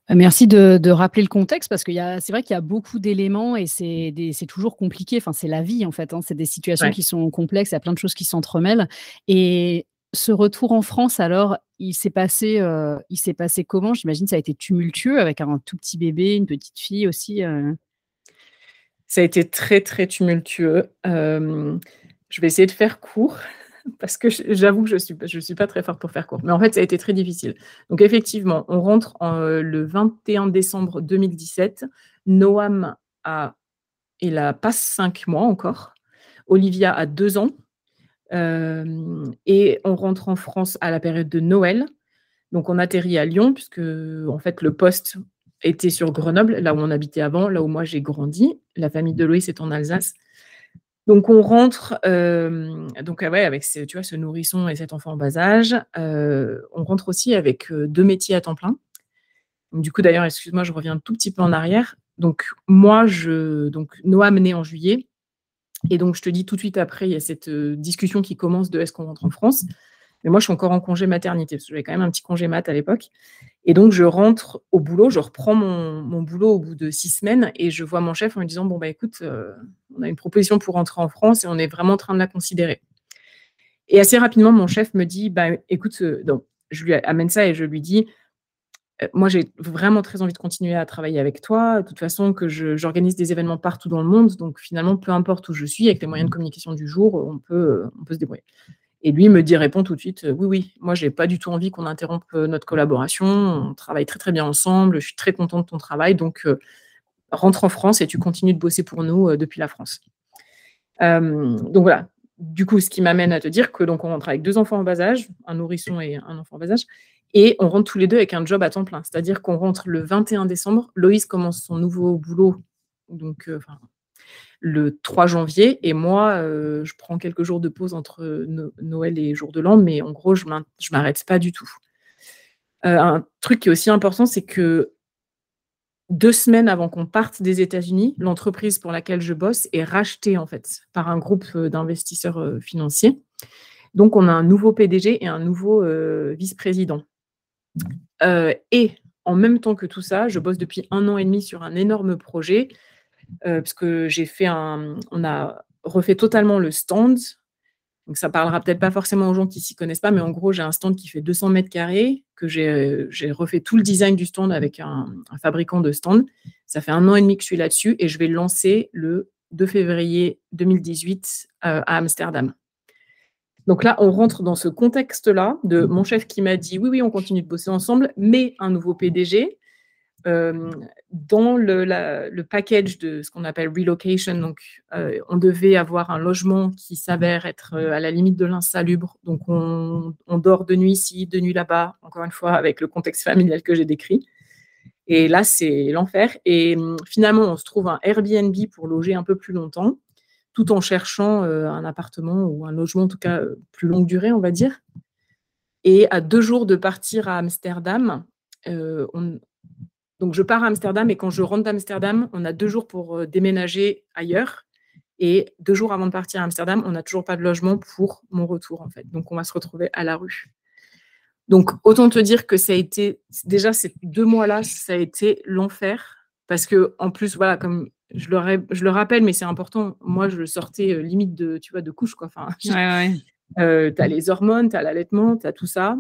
Euh, merci de, rappeler le contexte parce que c'est vrai qu'il y a beaucoup d'éléments et c'est toujours compliqué. Enfin, c'est la vie en fait. Hein. C'est des situations qui sont complexes. Il y a plein de choses qui s'entremêlent. Et ce retour en France, alors, il s'est passé, euh, il s'est passé comment? J'imagine ça a été tumultueux avec un tout petit bébé, une petite fille aussi. Euh. Ça a été très très tumultueux. je vais essayer de faire court <laughs> parce que j'avoue que je ne suis, pas très forte pour faire court. Mais en fait, ça a été très difficile. Donc, effectivement, on rentre euh, le 21 décembre 2017. Noam a, il a passe cinq mois encore. Olivia a deux ans. Euh, et on rentre en France à la période de Noël. Donc, on atterrit à Lyon, puisque en fait, le poste était sur Grenoble, là où on habitait avant, là où moi j'ai grandi. La famille de Loïs est en Alsace. Donc on rentre, euh, donc avec ce, tu ce nourrisson et cet enfant en bas âge, euh, on rentre aussi avec euh, deux métiers à temps plein. du coup, d'ailleurs, excuse-moi, je reviens un tout petit peu en arrière. Donc moi, je, donc Noam né en juillet, et donc je te dis tout de suite après, il y a cette discussion qui commence de est-ce qu'on rentre en France. Mais moi, je suis encore en congé maternité, parce que j'avais quand même un petit congé mat à l'époque. Et donc, je rentre au boulot, je reprends mon, boulot au bout de six semaines et je vois mon chef en me disant Bon, bah écoute, euh, on a une proposition pour rentrer en France et on est vraiment en train de la considérer. Et assez rapidement, mon chef me dit Bah écoute, euh, donc, je lui amène ça et je lui dis euh, Moi, j'ai vraiment très envie de continuer à travailler avec toi. De toute façon, que j'organise des événements partout dans le monde. Donc, finalement, peu importe où je suis, avec les moyens de communication du jour, on peut, on peut se débrouiller. Et lui me dit, répond tout de suite, oui, oui, moi, j'ai pas du tout envie qu'on interrompe euh, notre collaboration. On travaille très, très bien ensemble. Je suis très contente de ton travail. Donc, euh, rentre en France et tu continues de bosser pour nous euh, depuis la France. donc voilà. Du coup, ce qui m'amène à te dire que donc on rentre avec deux enfants en bas âge, un nourrisson et un enfant en bas âge, et on rentre tous les deux avec un job à temps plein. C'est-à-dire qu'on rentre le 21 décembre. Loïs commence son nouveau boulot, donc le 3 janvier. Et moi, euh, je prends quelques jours de pause entre Noël et jour de l'an, mais en gros, je m'arrête pas du tout. Euh, un truc qui est aussi important, c'est que deux semaines avant qu'on parte des États-Unis, l'entreprise pour laquelle je bosse est rachetée en fait par un groupe euh, d'investisseurs financiers. Donc, on a un nouveau PDG et un nouveau vice-président. et en même temps que tout ça, je bosse depuis un an et demi sur un énorme projet parce que j'ai fait un, on a refait totalement le stand. Donc ça parlera peut-être pas forcément aux gens qui s'y connaissent pas, mais en gros j'ai un stand qui fait 200 mètres carrés que j'ai refait tout le design du stand avec un, fabricant de stand. Ça fait un an et demi que je suis là-dessus et je vais le lancer le 2 février 2018 euh, à Amsterdam. Donc là, on rentre dans ce contexte-là de mon chef qui m'a dit oui, oui, on continue de bosser ensemble, mais un nouveau PDG, euh, dans le, package de ce qu'on appelle relocation, donc on devait avoir un logement qui s'avère être à la limite de l'insalubre. Donc on, dort de nuit ici, de nuit là-bas, encore une fois avec le contexte familial que j'ai décrit. Et là, c'est l'enfer. Et finalement, on se trouve un Airbnb pour loger un peu plus longtemps, tout en cherchant un appartement ou un logement, en tout cas plus longue durée, on va dire. Et à deux jours de partir à Amsterdam, on, donc, je pars à Amsterdam et quand je rentre d'Amsterdam, on a deux jours pour euh, déménager ailleurs. Et deux jours avant de partir à Amsterdam, on n'a toujours pas de logement pour mon retour, en fait. Donc, on va se retrouver à la rue. Donc, autant te dire que ça a été, déjà, ces deux mois-là, ça a été l'enfer. Parce que, en plus, voilà, comme je le, je le rappelle, mais c'est important, moi, je sortais euh, limite de, tu vois, de couche, quoi. Enfin, <laughs> euh, tu as les hormones, tu as l'allaitement, tu as tout ça.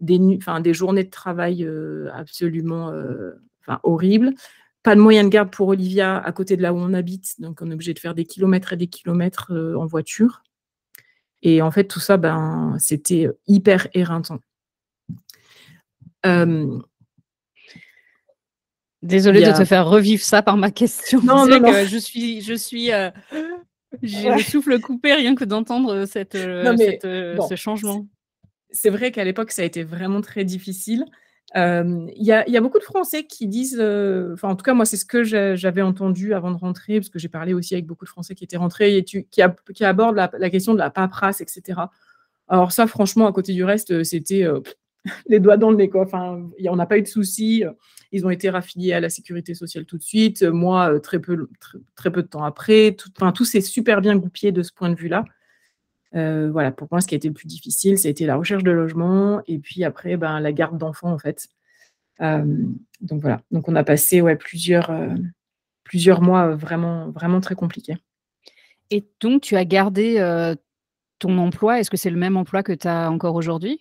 Des, enfin, des journées de travail absolument horrible. Pas de moyen de garde pour Olivia à côté de là où on habite, donc on est obligé de faire des kilomètres et des kilomètres euh, en voiture. Et en fait, tout ça, ben, c'était hyper éreintant. Euh, Désolée de te faire revivre ça par ma question. Non, <laughs> non, non. je suis, je suis, euh, j'ai le souffle coupé rien que d'entendre cette, ce changement. C'est vrai qu'à l'époque, ça a été vraiment très difficile. Il y, a beaucoup de Français qui disent, enfin en tout cas moi c'est ce que j'avais entendu avant de rentrer, parce que j'ai parlé aussi avec beaucoup de Français qui étaient rentrés et qui, abordent la, question de la paperasse, etc. Alors ça franchement à côté du reste c'était <laughs> les doigts dans le nez quoi. Enfin on n'a pas eu de soucis. Ils ont été raffiliés à la sécurité sociale tout de suite. Moi très peu très, peu de temps après. Tout, tout s'est super bien goupillé de ce point de vue là. Euh, voilà, pour moi, ce qui a été le plus difficile, ça a été la recherche de logement et puis après, ben, la garde d'enfants, en fait. donc voilà. Donc on a passé ouais, plusieurs, plusieurs mois vraiment, vraiment très compliqués. Et donc, tu as gardé ton emploi? Est-ce que c'est le même emploi que tu as encore aujourd'hui?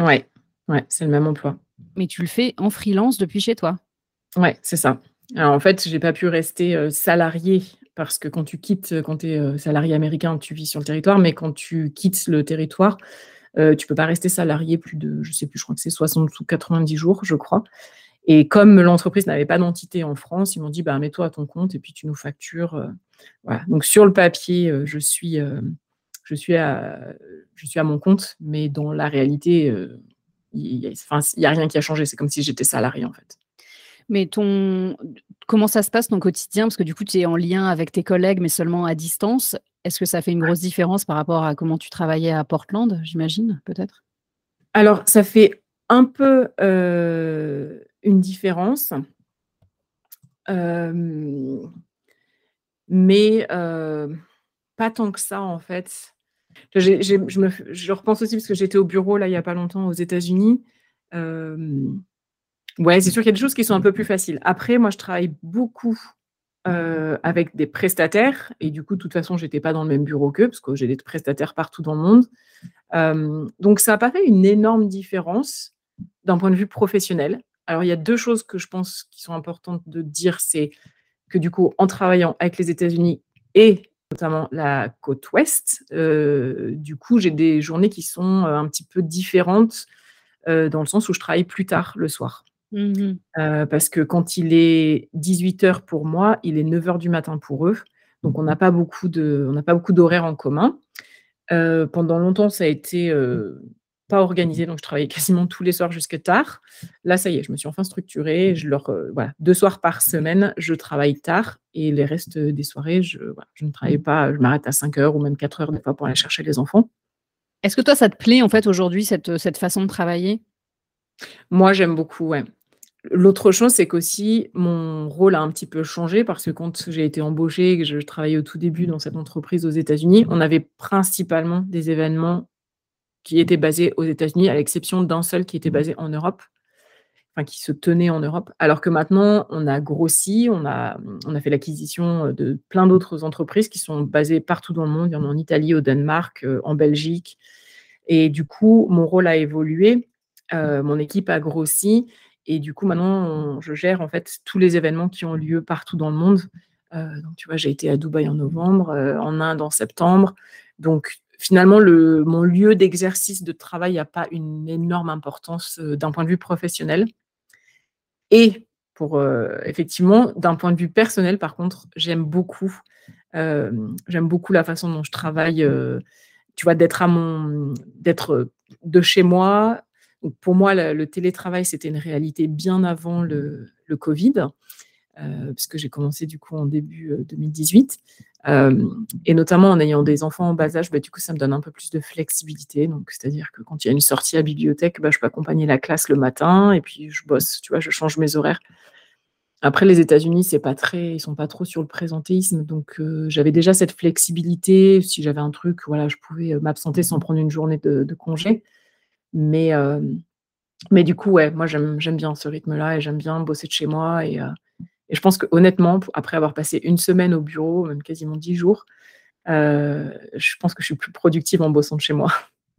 Oui, ouais, c'est le même emploi. Mais tu le fais en freelance depuis chez toi? Oui, c'est ça. Alors, en fait, je n'ai pas pu rester salarié parce que quand tu quittes, quand tu es salarié américain, tu vis sur le territoire, mais quand tu quittes le territoire, tu ne peux pas rester salarié plus de, je sais plus, je crois que c'est 60 ou 90 jours, je crois. Et comme l'entreprise n'avait pas d'entité en France, ils m'ont dit bah, mets-toi à ton compte et puis tu nous factures. voilà. Donc sur le papier, je suis, je, suis à, je suis à mon compte, mais dans la réalité, il n'y a, rien qui a changé. C'est comme si j'étais salarié en fait. Mais ton, comment ça se passe ton quotidien? Parce que du coup, tu es en lien avec tes collègues, mais seulement à distance. Est-ce que ça fait une grosse différence par rapport à comment tu travaillais à Portland, j'imagine, peut-être? Alors, ça fait un peu euh, une différence. Euh, mais euh, pas tant que ça, en fait. je, me, je, repense aussi parce que j'étais au bureau, là, il n'y a pas longtemps, aux États-Unis. Ouais, c'est sûr qu'il y a des choses qui sont un peu plus faciles. Après, moi, je travaille beaucoup euh, avec des prestataires et du coup, de toute façon, j'étais pas dans le même bureau qu'eux parce que j'ai des prestataires partout dans le monde. Euh, donc, ça n'a pas fait une énorme différence d'un point de vue professionnel. Alors, il y a deux choses que je pense qui sont importantes de dire, c'est que du coup, en travaillant avec les États-Unis et notamment la côte ouest, euh, du coup, j'ai des journées qui sont un petit peu différentes dans le sens où je travaille plus tard le soir. Mmh parce que quand il est 18h pour moi, il est 9h du matin pour eux. Donc on n'a pas beaucoup de, on n'a pas beaucoup d'horaires en commun. pendant longtemps, ça a été pas organisé, donc je travaillais quasiment tous les soirs jusque tard. Là, ça y est, je me suis enfin structurée. Je leur, voilà, deux soirs par semaine, je travaille tard et les restes des soirées, je, je ne travaille pas. Je m'arrête à 5 heures ou même 4 heures des fois pour aller chercher les enfants. Est-ce que toi, ça te plaît en fait aujourd'hui cette, cette façon de travailler? Moi, j'aime beaucoup, ouais. L'autre chose, c'est qu'aussi mon rôle a un petit peu changé parce que quand j'ai été embauchée et que je travaillais au tout début dans cette entreprise aux États-Unis, on avait principalement des événements qui étaient basés aux États-Unis, à l'exception d'un seul qui était basé en Europe, enfin qui se tenait en Europe. Alors que maintenant, on a grossi, on a, on a fait l'acquisition de plein d'autres entreprises qui sont basées partout dans le monde. Il y en a en Italie, au Danemark, euh, en Belgique. Et du coup, mon rôle a évolué, euh, mon équipe a grossi et du coup, maintenant, je gère en fait tous les événements qui ont lieu partout dans le monde. Euh, donc, tu vois, j'ai été à Dubaï en novembre, euh, en Inde en septembre. Donc, finalement, le, mon lieu d'exercice de travail n'a pas une énorme importance euh, d'un point de vue professionnel. Et pour effectivement, d'un point de vue personnel, par contre, j'aime beaucoup, j'aime beaucoup la façon dont je travaille. tu vois, d'être à mon, d'être de chez moi, pour moi, le, télétravail, c'était une réalité bien avant le, Covid, euh, puisque j'ai commencé du coup en début 2018. Euh, euh, et notamment en ayant des enfants en bas âge, bah, du coup, ça me donne un peu plus de flexibilité. C'est-à-dire que quand il y a une sortie à bibliothèque, bah, je peux accompagner la classe le matin et puis je bosse, tu vois, je change mes horaires. Après, les États-Unis, c'est pas très, ils sont pas trop sur le présentéisme, donc j'avais déjà cette flexibilité. Si j'avais un truc, voilà, je pouvais m'absenter sans prendre une journée de congé. Mais, euh, mais du coup, ouais, moi, j'aime bien ce rythme-là et j'aime bien bosser de chez moi. Et, euh, je pense que honnêtement, après avoir passé une semaine au bureau, même quasiment dix jours, euh, je pense que je suis plus productive en bossant de chez moi.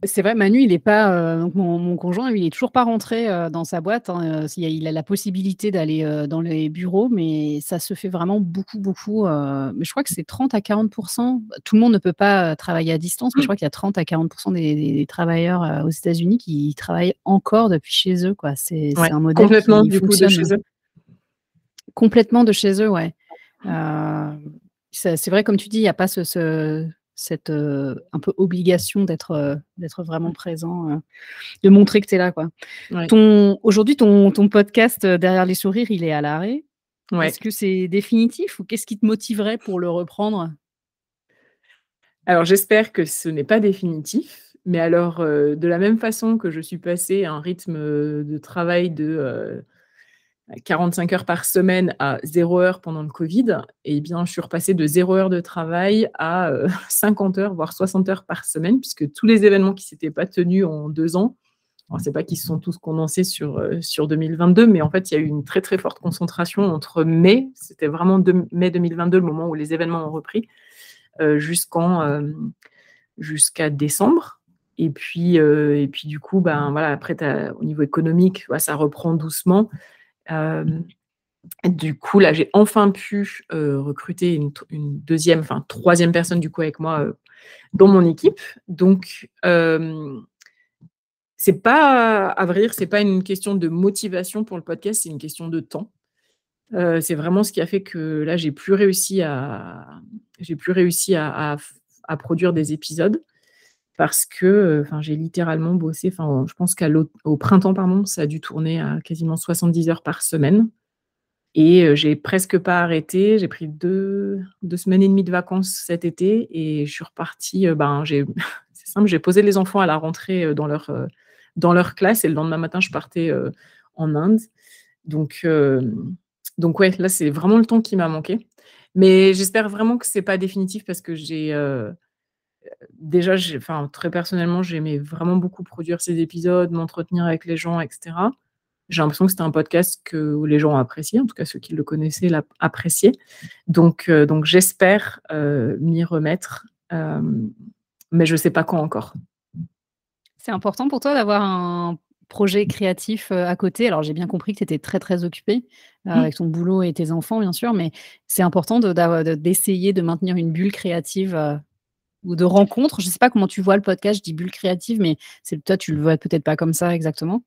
C'est vrai, Manu, il est pas. Euh, mon, conjoint, lui, il est toujours pas rentré euh, dans sa boîte. Hein, euh, il, a, la possibilité d'aller dans les bureaux, mais ça se fait vraiment beaucoup, beaucoup. mais je crois que c'est 30 à 40% Tout le monde ne peut pas travailler à distance, mais je crois qu'il y a 30 à 40% des, travailleurs aux États-Unis qui travaillent encore depuis chez eux. C'est un modèle complètement du coup de chez eux. Complètement de chez eux, ouais. c'est vrai, comme tu dis, il n'y a pas ce cette un peu obligation d'être d'être vraiment présent, de montrer que tu es là. Quoi. Ton, aujourd'hui, ton, ton podcast Derrière les sourires, il est à l'arrêt. Est-ce que c'est définitif ou qu'est-ce qui te motiverait pour le reprendre? Alors, j'espère que ce n'est pas définitif. Mais alors, de la même façon que je suis passée à un rythme de travail de 45 heures par semaine à 0 heure pendant le Covid, eh bien, je suis repassée de 0 heure de travail à 50 euh, <laughs> heures, voire 60 heures par semaine, puisque tous les événements qui ne s'étaient pas tenus en deux ans c'est pas qu'ils se sont tous condensés sur, sur 2022, mais en fait, il y a eu une très très forte concentration entre mai, c'était vraiment mai 2022, le moment où les événements ont repris, jusqu'en jusqu'à décembre. Et puis, et puis du coup, ben, voilà, après, au niveau économique, ça reprend doucement. Du coup, là, j'ai enfin pu recruter une, deuxième, enfin troisième personne du coup avec moi dans mon équipe. Donc, c'est pas, à vrai dire, c'est pas une question de motivation pour le podcast, c'est une question de temps. c'est vraiment ce qui a fait que là, j'ai plus réussi à, j'ai plus réussi à, produire des épisodes parce que, enfin, j'ai littéralement bossé. Enfin, je pense qu'au printemps, pardon, ça a dû tourner à quasiment 70 heures par semaine. Et j'ai presque pas arrêté. J'ai pris deux, deux, semaines et demie de vacances cet été et je suis repartie. ben, <laughs> c'est simple, j'ai posé les enfants à la rentrée dans leur, dans leur classe et le lendemain matin, je partais en Inde. Donc, donc ouais, là, c'est vraiment le temps qui m'a manqué. Mais j'espère vraiment que c'est pas définitif parce que j'ai déjà, enfin, très personnellement, j'aimais vraiment beaucoup produire ces épisodes, m'entretenir avec les gens, etc j'ai l'impression que c'était un podcast que les gens ont apprécié, en tout cas ceux qui le connaissaient l'appréciaient. Donc, euh, donc j'espère euh, m'y remettre, euh, mais je ne sais pas quand encore. C'est important pour toi d'avoir un projet créatif à côté? Alors j'ai bien compris que tu étais très très occupée mmh. avec ton boulot et tes enfants, bien sûr, mais c'est important d'essayer de, de, maintenir une bulle créative ou de rencontre. Je ne sais pas comment tu vois le podcast, je dis bulle créative, mais toi tu le vois peut-être pas comme ça exactement.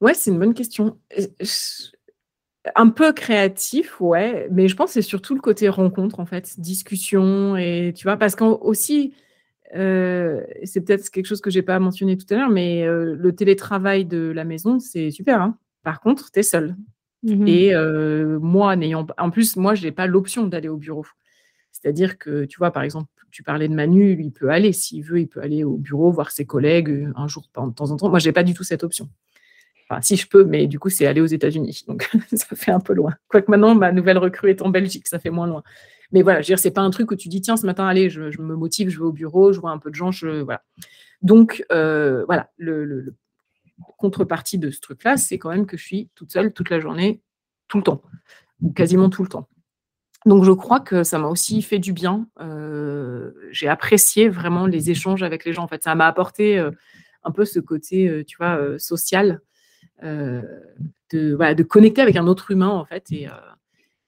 Ouais, c'est une bonne question. Un peu créatif, ouais, mais je pense que c'est surtout le côté rencontre, en fait, discussion et tu vois? Parce qu'aussi, euh, c'est peut-être quelque chose que j'ai pas mentionné tout à l'heure, mais euh, le télétravail de la maison, c'est super, hein. Par contre, tu es seul mmh et euh, moi, n'ayant en plus, moi, je n'ai pas l'option d'aller au bureau. C'est-à-dire que, tu vois, par exemple, tu parlais de Manu, il peut aller, s'il veut, il peut aller au bureau, voir ses collègues, un jour de temps en temps. Moi, j'ai pas du tout cette option. Enfin, si je peux, mais du coup, c'est aller aux États-Unis. Donc, <laughs> ça fait un peu loin. Quoique maintenant, ma nouvelle recrue est en Belgique, ça fait moins loin. Mais voilà, je veux dire, c'est pas un truc où tu dis, tiens, ce matin, allez, je, me motive, je vais au bureau, je vois un peu de gens, je, voilà. Donc, euh, voilà, le, contrepartie de ce truc-là, c'est quand même que je suis toute seule toute la journée, tout le temps, ou quasiment tout le temps. Donc, je crois que ça m'a aussi fait du bien. Euh, j'ai apprécié vraiment les échanges avec les gens. En fait, ça m'a apporté euh, un peu ce côté, tu vois, social euh, de, connecter avec un autre humain, en fait. Et, euh,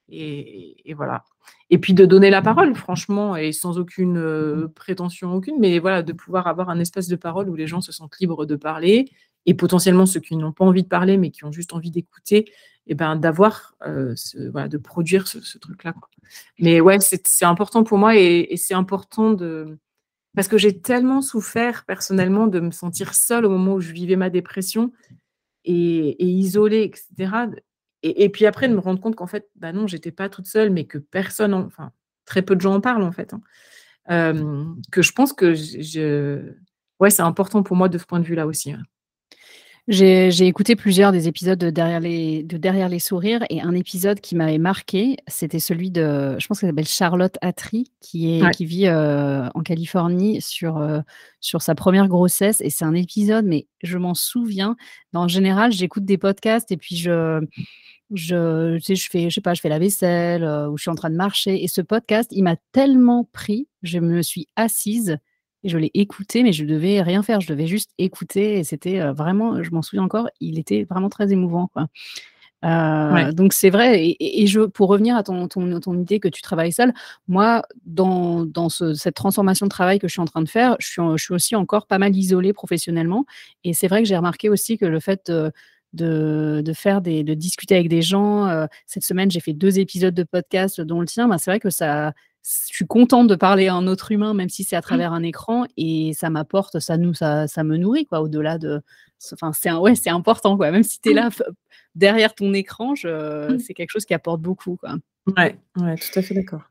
et, voilà. Et puis de donner la parole, franchement, et sans aucune euh, prétention aucune, mais voilà, de pouvoir avoir un espace de parole où les gens se sentent libres de parler, et potentiellement ceux qui n'ont pas envie de parler, mais qui ont juste envie d'écouter, et ben d'avoir, voilà, de produire ce, truc-là. Mais ouais, c'est important pour moi, et, c'est important de, parce que j'ai tellement souffert personnellement de me sentir seule au moment où je vivais ma dépression et, isolée, etc. Et, puis après, de me rendre compte qu'en fait, bah non, j'étais pas toute seule, mais que personne, enfin, très peu de gens en parlent en fait. Hein. que je pense que ouais, c'est important pour moi de ce point de vue-là aussi. J'ai écouté plusieurs des épisodes de Derrière les, de Derrière les sourires et un épisode qui m'avait marqué, c'était celui de, je pense qu'elle s'appelle Charlotte Atri, qui, est, qui vit euh, en Californie sur, euh, sur sa première grossesse. Et c'est un épisode, mais je m'en souviens. En général, j'écoute des podcasts et puis je, je, sais, je fais, je sais pas, je fais la vaisselle euh, ou je suis en train de marcher. Et ce podcast, il m'a tellement pris, je me suis assise je l'ai écouté, mais je devais rien faire. Je devais juste écouter. Et c'était vraiment, je m'en souviens encore, il était vraiment très émouvant. Quoi. Donc c'est vrai. Et, je, pour revenir à ton, ton, ton, idée que tu travailles seul, moi, dans, dans cette transformation de travail que je suis en train de faire, je suis, je suis aussi encore pas mal isolée professionnellement. Et c'est vrai que j'ai remarqué aussi que le fait de, de, faire des, de discuter avec des gens. cette semaine, j'ai fait deux épisodes de podcast, dont le tien. Ben, c'est vrai que ça, je suis contente de parler à un autre humain, même si c'est à mmh. travers un écran, et ça m'apporte, ça nous, ça, ça me nourrit, quoi, au-delà de. Enfin, c'est ouais, c'est important, quoi. Même si tu es mmh. là derrière ton écran, mmh. c'est quelque chose qui apporte beaucoup, quoi. Ouais, ouais, tout à fait d'accord.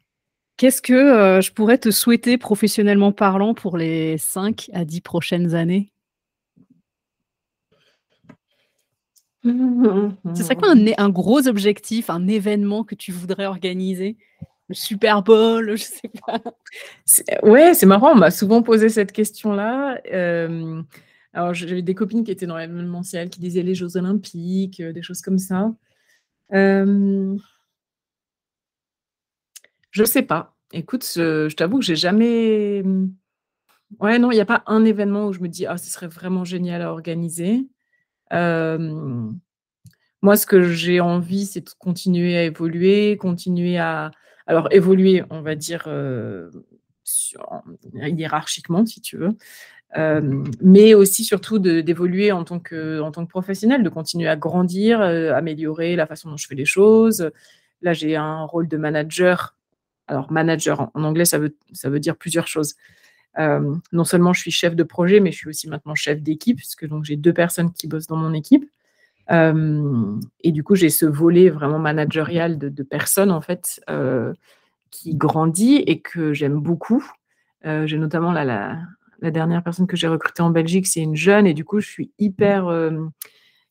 Qu'est-ce que euh, je pourrais te souhaiter professionnellement parlant pour les 5 à 10 prochaines années? Ce serait quoi un, un, gros objectif, un événement que tu voudrais organiser? Super Bowl, je sais pas. Ouais, c'est marrant, on m'a souvent posé cette question-là. Alors, j'avais des copines qui étaient dans l'événementiel, qui disaient les Jeux Olympiques, des choses comme ça. Je je sais pas. Écoute, je, t'avoue que j'ai jamais. Ouais, non, il n'y a pas un événement où je me dis, ah, ce serait vraiment génial à organiser. Moi, ce que j'ai envie, c'est de continuer à évoluer, continuer à. Alors, évoluer, on va dire, hiérarchiquement, si tu veux. mais aussi surtout d'évoluer en, tant que, en tant que professionnel, de continuer à grandir, améliorer la façon dont je fais les choses. Là, j'ai un rôle de manager. Alors, manager, en, anglais, ça veut, ça veut dire plusieurs choses. non seulement je suis chef de projet, mais je suis aussi maintenant chef d'équipe, puisque j'ai deux personnes qui bossent dans mon équipe. Et du coup, j'ai ce volet vraiment managérial de, personnes, en fait, qui grandit et que j'aime beaucoup. Euh, j'ai notamment la, dernière personne que j'ai recrutée en Belgique, c'est une jeune et du coup, je suis hyper, euh,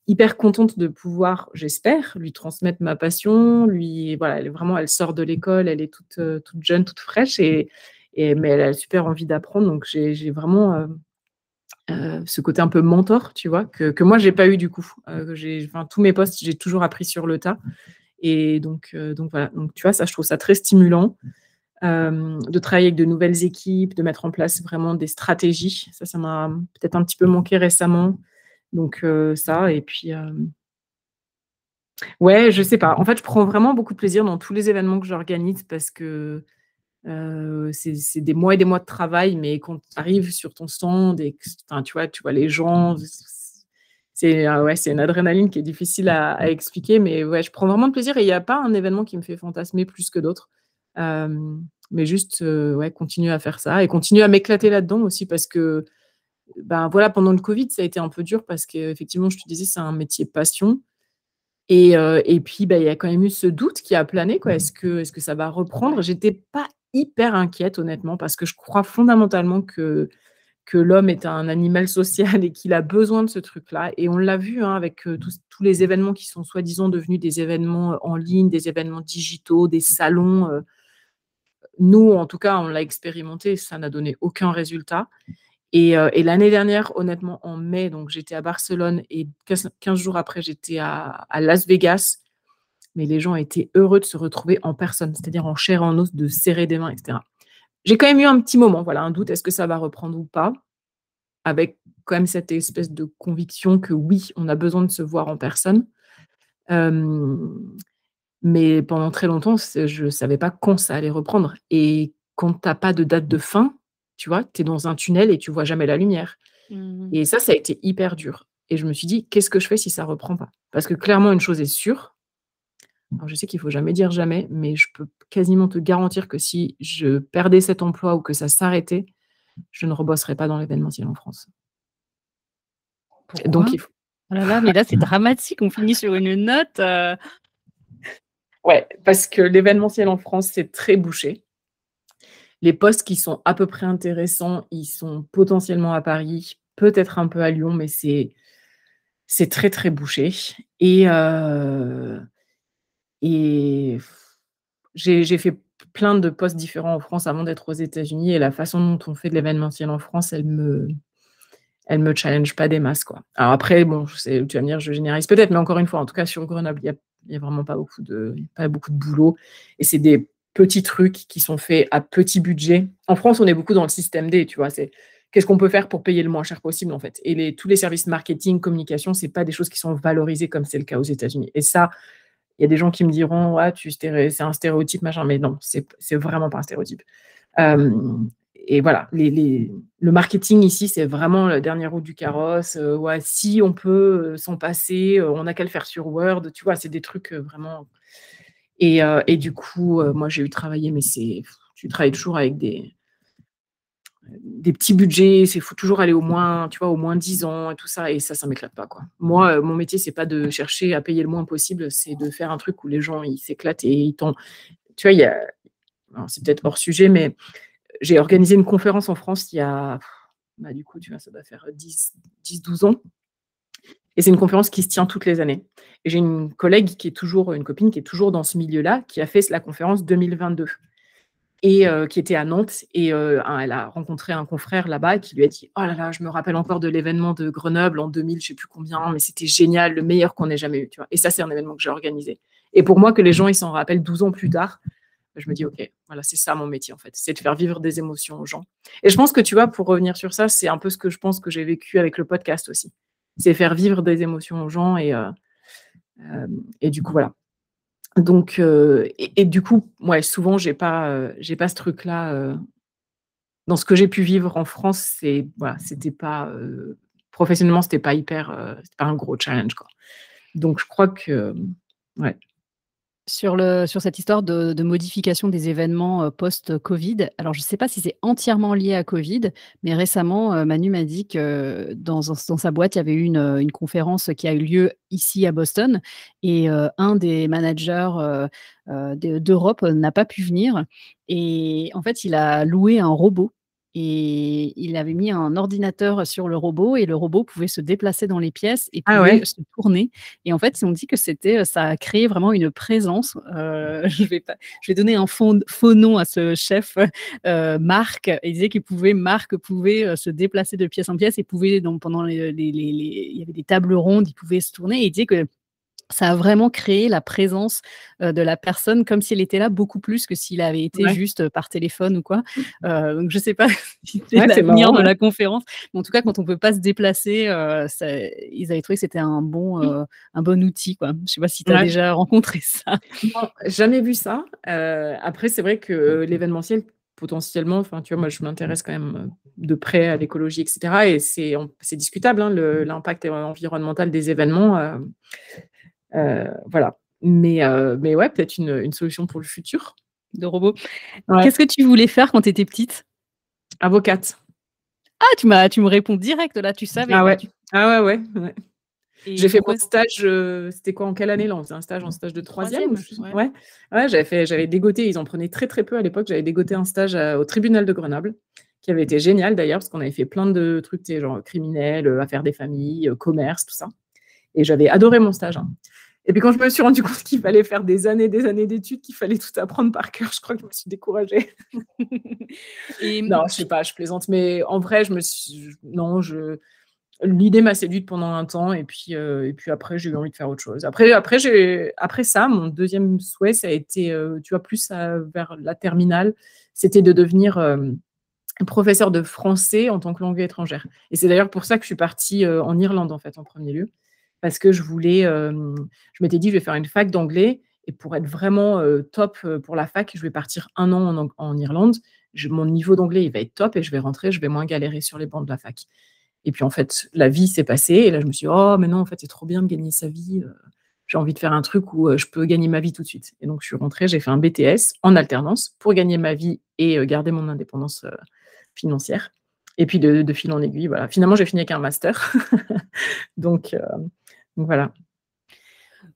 hyper contente de pouvoir, j'espère, lui transmettre ma passion. Lui, voilà, elle vraiment, elle sort de l'école, elle est toute, euh, toute jeune, toute fraîche et mais elle a super envie d'apprendre. Donc j'ai vraiment ce côté un peu mentor, tu vois, que, que moi j'ai pas eu du coup. enfin, tous mes postes, j'ai toujours appris sur le tas. Et donc, euh, donc voilà, donc tu vois, ça, je trouve ça très stimulant. Euh, de travailler avec de nouvelles équipes, de mettre en place vraiment des stratégies. Ça, ça m'a peut-être un petit peu manqué récemment. Donc euh, ça, et puis... Ouais, je sais pas. En fait, je prends vraiment beaucoup de plaisir dans tous les événements que j'organise parce que c'est des mois et des mois de travail, mais quand tu arrives sur ton stand et que, tu vois, tu vois les gens, c'est euh, ouais, une adrénaline qui est difficile à, expliquer, mais ouais, je prends vraiment de plaisir et il n'y a pas un événement qui me fait fantasmer plus que d'autres. mais juste euh, ouais, continuer à faire ça et continuer à m'éclater là-dedans aussi parce que ben voilà, pendant le Covid, ça a été un peu dur parce qu'effectivement, je te disais, c'est un métier passion. Et, euh, et puis, ben, il y a quand même eu ce doute qui a plané. Est-ce, que, est-ce que ça va reprendre? J'étais pas hyper inquiète, honnêtement, parce que je crois fondamentalement que que l'homme est un animal social et qu'il a besoin de ce truc-là. Et on l'a vu hein, avec euh, tous, les événements qui sont soi-disant devenus des événements euh, en ligne, des événements digitaux, des salons. Euh. nous, en tout cas, on l'a expérimenté, ça n'a donné aucun résultat. Et, l'année dernière, honnêtement, en mai, donc j'étais à Barcelone et 15, jours après, j'étais à, Las Vegas. Mais les gens étaient heureux de se retrouver en personne, c'est-à-dire en chair et en os, de serrer des mains, etc j'ai quand même eu un petit moment, voilà, un doute, est-ce que ça va reprendre ou pas, avec quand même cette espèce de conviction que oui, on a besoin de se voir en personne. mais pendant très longtemps, je ne savais pas quand ça allait reprendre. Et quand tu n'as pas de date de fin, tu vois, tu es dans un tunnel et tu vois jamais la lumière. Mmh et ça, ça a été hyper dur. Et je me suis dit, qu'est-ce que je fais si ça reprend pas? Parce que clairement, une chose est sûre, je sais qu'il faut jamais dire jamais, mais je peux quasiment te garantir que si je perdais cet emploi ou que ça s'arrêtait, je ne rebosserais pas dans l'événementiel en France. Donc il faut. Oh là là, mais là c'est <laughs> dramatique, on finit sur une note. Euh. Ouais, parce que l'événementiel en France c'est très bouché. Les postes qui sont à peu près intéressants, ils sont potentiellement à Paris, peut-être un peu à Lyon, mais c'est c'est très très bouché. Et euh, et j'ai fait plein de postes différents en France avant d'être aux États-Unis et la façon dont on fait de l'événementiel en France, elle me, elle me challenge pas des masses. Quoi. Alors après, bon, tu vas me dire, je généralise peut-être, mais encore une fois, en tout cas sur Grenoble, il n'y a, vraiment pas beaucoup, de, pas beaucoup de boulot. Et c'est des petits trucs qui sont faits à petit budget. En France, on est beaucoup dans le système D, tu vois. C'est qu'est-ce qu'on peut faire pour payer le moins cher possible, en fait. Et tous les services marketing, communication, c'est pas des choses qui sont valorisées comme c'est le cas aux États-Unis. Et ça, il y a des gens qui me diront, ouais, tu c'est un stéréotype, machin, mais non, c'est vraiment pas un stéréotype. et voilà, le marketing ici, c'est vraiment la dernière roue du carrosse. Ouais, si on peut s'en passer, on n'a qu'à le faire sur Word. Tu vois, c'est des trucs vraiment. Et, et, du coup, moi, j'ai eu travaillé, mais c'est, tu travailles toujours avec des, des petits budgets, c'est faut toujours aller au moins, tu vois, au moins 10 ans et tout ça, et ça, ça m'éclate pas, quoi. Moi, euh, mon métier, c'est pas de chercher à payer le moins possible, c'est de faire un truc où les gens, ils s'éclatent et ils t'ont, tu vois, il y a, c'est peut-être hors sujet, mais j'ai organisé une conférence en France il y a, bah, du coup, tu vois, ça va faire 10, 10 12 ans. Et c'est une conférence qui se tient toutes les années. Et j'ai une collègue qui est toujours, une copine qui est toujours dans ce milieu-là, qui a fait la conférence 2022. Et qui était à Nantes. Et elle a rencontré un confrère là-bas qui lui a dit Oh là là, je me rappelle encore de l'événement de Grenoble en 2000, je sais plus combien, mais c'était génial, le meilleur qu'on ait jamais eu. Tu vois. Et ça, c'est un événement que j'ai organisé. Et pour moi, que les gens ils s'en rappellent 12 ans plus tard, je me dis Ok, voilà, c'est ça mon métier en fait, c'est de faire vivre des émotions aux gens. Et je pense que tu vois, pour revenir sur ça, c'est un peu ce que je pense que j'ai vécu avec le podcast aussi. C'est faire vivre des émotions aux gens et, et du coup, voilà. Donc, euh, et, du coup, souvent, j'ai pas, euh, j'ai pas ce truc-là. Euh, dans ce que j'ai pu vivre en France, c'est voilà, c'était pas professionnellement, c'était pas hyper, c'était pas un gros challenge. Donc, je crois que, ouais. Sur, le, sur cette histoire de, modification des événements post-Covid, alors je ne sais pas si c'est entièrement lié à Covid, mais récemment, Manu m'a dit que dans, sa boîte, il y avait eu une, une, conférence qui a eu lieu ici à Boston et un des managers d'Europe n'a pas pu venir. Et en fait, il a loué un robot et il avait mis un ordinateur sur le robot et le robot pouvait se déplacer dans les pièces et ah pouvait se tourner. Et en fait, on dit que c'était, ça a créé vraiment une présence. Euh, <laughs> je vais pas, je vais donner un faux, faux nom à ce chef, euh, Marc. Il disait qu'il pouvait, Marc pouvait se déplacer de pièce en pièce et pouvait donc pendant les, les, les, il y avait des tables rondes, il pouvait se tourner. Et il disait que ça a vraiment créé la présence de la personne comme s'il était là beaucoup plus que s'il avait été juste par téléphone ou quoi. <laughs> Mmh. donc je sais pas <laughs> si c'est ouais, l'avenir de la conférence, mais en tout cas quand on peut pas se déplacer, ça, ils avaient trouvé que c'était un bon mmh. un bon outil quoi. Je sais pas si tu as déjà rencontré <laughs> ça. Non, jamais vu ça. après c'est vrai que l'événementiel potentiellement, enfin tu vois moi je m'intéresse quand même de près à l'écologie etc. Et c'est c'est discutable hein, l'impact environnemental des événements. Euh, voilà. Mais, euh, mais ouais, peut-être une, une, solution pour le futur. De robot. Qu'est-ce que tu voulais faire quand tu étais petite? Avocate. Ah, tu, m'as, tu me réponds direct là, tu savais. Ah ouais, ah ouais, ouais. J'ai fait mon stage, euh, c'était quoi en quelle année là? On faisait un stage en stage de troisième, ouais. ouais. j'avais fait, j'avais dégoté, ils en prenaient très très peu à l'époque. J'avais dégoté un stage au tribunal de Grenoble, qui avait été génial d'ailleurs parce qu'on avait fait plein de trucs, genre criminels, affaires des familles, commerce, tout ça. Et j'avais adoré mon stage. Hein. Et puis quand je me suis rendu compte qu'il fallait faire des années, des années d'études, qu'il fallait tout apprendre par cœur, je crois que je me suis découragée. et... <laughs> Non, je sais pas, je plaisante, mais en vrai, je me suis, non, je, l'idée m'a séduite pendant un temps, et puis, euh, et puis après, j'ai eu envie de faire autre chose. Après, après, j'ai, après ça, mon deuxième souhait, ça a été, euh, tu vois, plus vers la terminale, c'était de devenir euh, professeur de français en tant que langue étrangère. Et c'est d'ailleurs pour ça que je suis partie en Irlande, en fait, en premier lieu parce que je voulais, je m'étais dit, je vais faire une fac d'anglais et pour être vraiment top pour la fac, je vais partir un an en, Irlande. mon niveau d'anglais, il va être top et je vais rentrer, je vais moins galérer sur les bancs de la fac. Et puis en fait, la vie s'est passée et là, je me suis dit, oh, mais non, en fait, c'est trop bien de gagner sa vie. J'ai envie de faire un truc où je peux gagner ma vie tout de suite. Et donc, je suis rentrée, j'ai fait un BTS en alternance pour gagner ma vie et garder mon indépendance financière. Et puis de, fil en aiguille, voilà. Finalement, j'ai fini avec un master. <laughs> donc, donc voilà.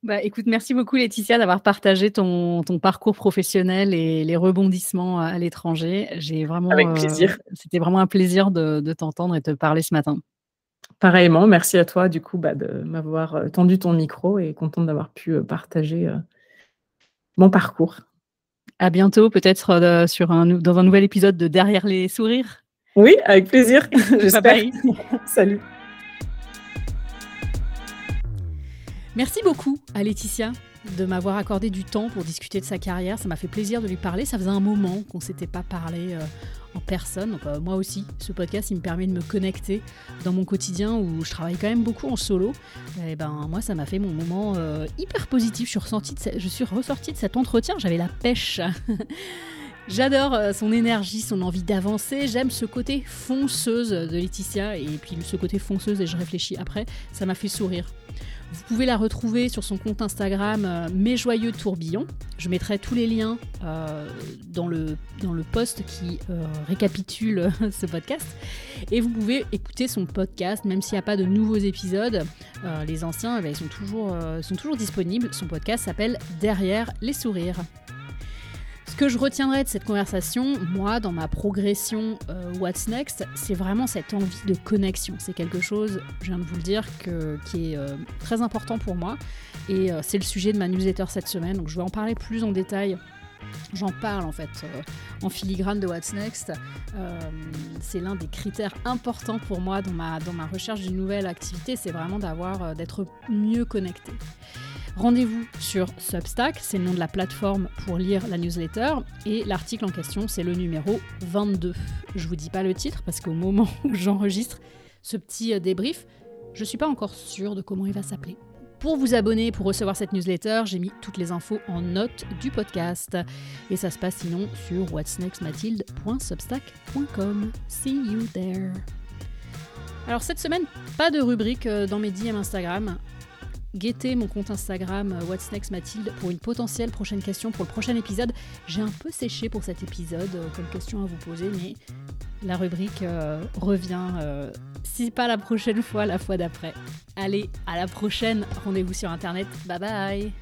Bah, écoute, merci beaucoup Laetitia d'avoir partagé ton, ton, parcours professionnel et les rebondissements à l'étranger. J'ai vraiment, Avec plaisir. Euh, c'était vraiment un plaisir de, de t'entendre et de te parler ce matin. Pareillement, merci à toi du coup bah, de m'avoir euh, tendu ton micro et contente d'avoir pu euh, partager mon parcours. À bientôt, peut-être sur un, dans un nouvel épisode de Derrière les sourires. Oui, avec plaisir. <laughs> J'espère. <laughs> Salut. Merci beaucoup à Laetitia de m'avoir accordé du temps pour discuter de sa carrière. Ça m'a fait plaisir de lui parler. Ça faisait un moment qu'on ne s'était pas parlé euh, en personne. Euh, moi aussi, ce podcast, il me permet de me connecter dans mon quotidien où je travaille quand même beaucoup en solo. Et ben moi, ça m'a fait mon moment euh, hyper positif. Je suis, ressortie de, je suis ressortie de cet entretien. J'avais la pêche. <laughs> J'adore son énergie, son envie d'avancer. J'aime ce côté fonceuse de Laetitia et puis ce côté fonceuse et je réfléchis après. Ça m'a fait sourire. Vous pouvez la retrouver sur son compte Instagram euh, Mes Joyeux Tourbillons. Je mettrai tous les liens euh, dans, le, dans le post qui euh, récapitule ce podcast. Et vous pouvez écouter son podcast, même s'il n'y a pas de nouveaux épisodes. les anciens, eh ben, ils sont toujours, sont toujours disponibles. Son podcast s'appelle Derrière les sourires. Ce que je retiendrai de cette conversation, moi, dans ma progression euh, What's Next, c'est vraiment cette envie de connexion. C'est quelque chose, je viens de vous le dire, qui est euh, très important pour moi. Et euh, c'est le sujet de ma newsletter cette semaine. Donc je vais en parler plus en détail J'en parle en fait en filigrane de What's Next. C'est l'un des critères importants pour moi dans ma, dans ma recherche d'une nouvelle activité, c'est vraiment d'avoir d'être mieux connecté. Rendez-vous sur Substack, c'est le nom de la plateforme pour lire la newsletter, et l'article en question, c'est le numéro 22. Je vous dis pas le titre parce qu'au moment <laughs> où j'enregistre ce petit débrief, je suis pas encore sûre de comment il va s'appeler. Pour vous abonner, pour recevoir cette newsletter, j'ai mis toutes les infos en note du podcast. Et ça se passe sinon sur whatsnextmathilde.substack.com. See you there. Alors cette semaine, pas de rubrique euh, dans mes DM Instagram. Guettez mon compte Instagram euh, What's Next Mathilde pour une potentielle prochaine question pour le prochain épisode. J'ai un peu séché pour cet épisode euh, comme question à vous poser, mais la rubrique revient si pas la prochaine fois, la fois d'après. Allez, à la prochaine. Rendez-vous sur Internet. Bye bye.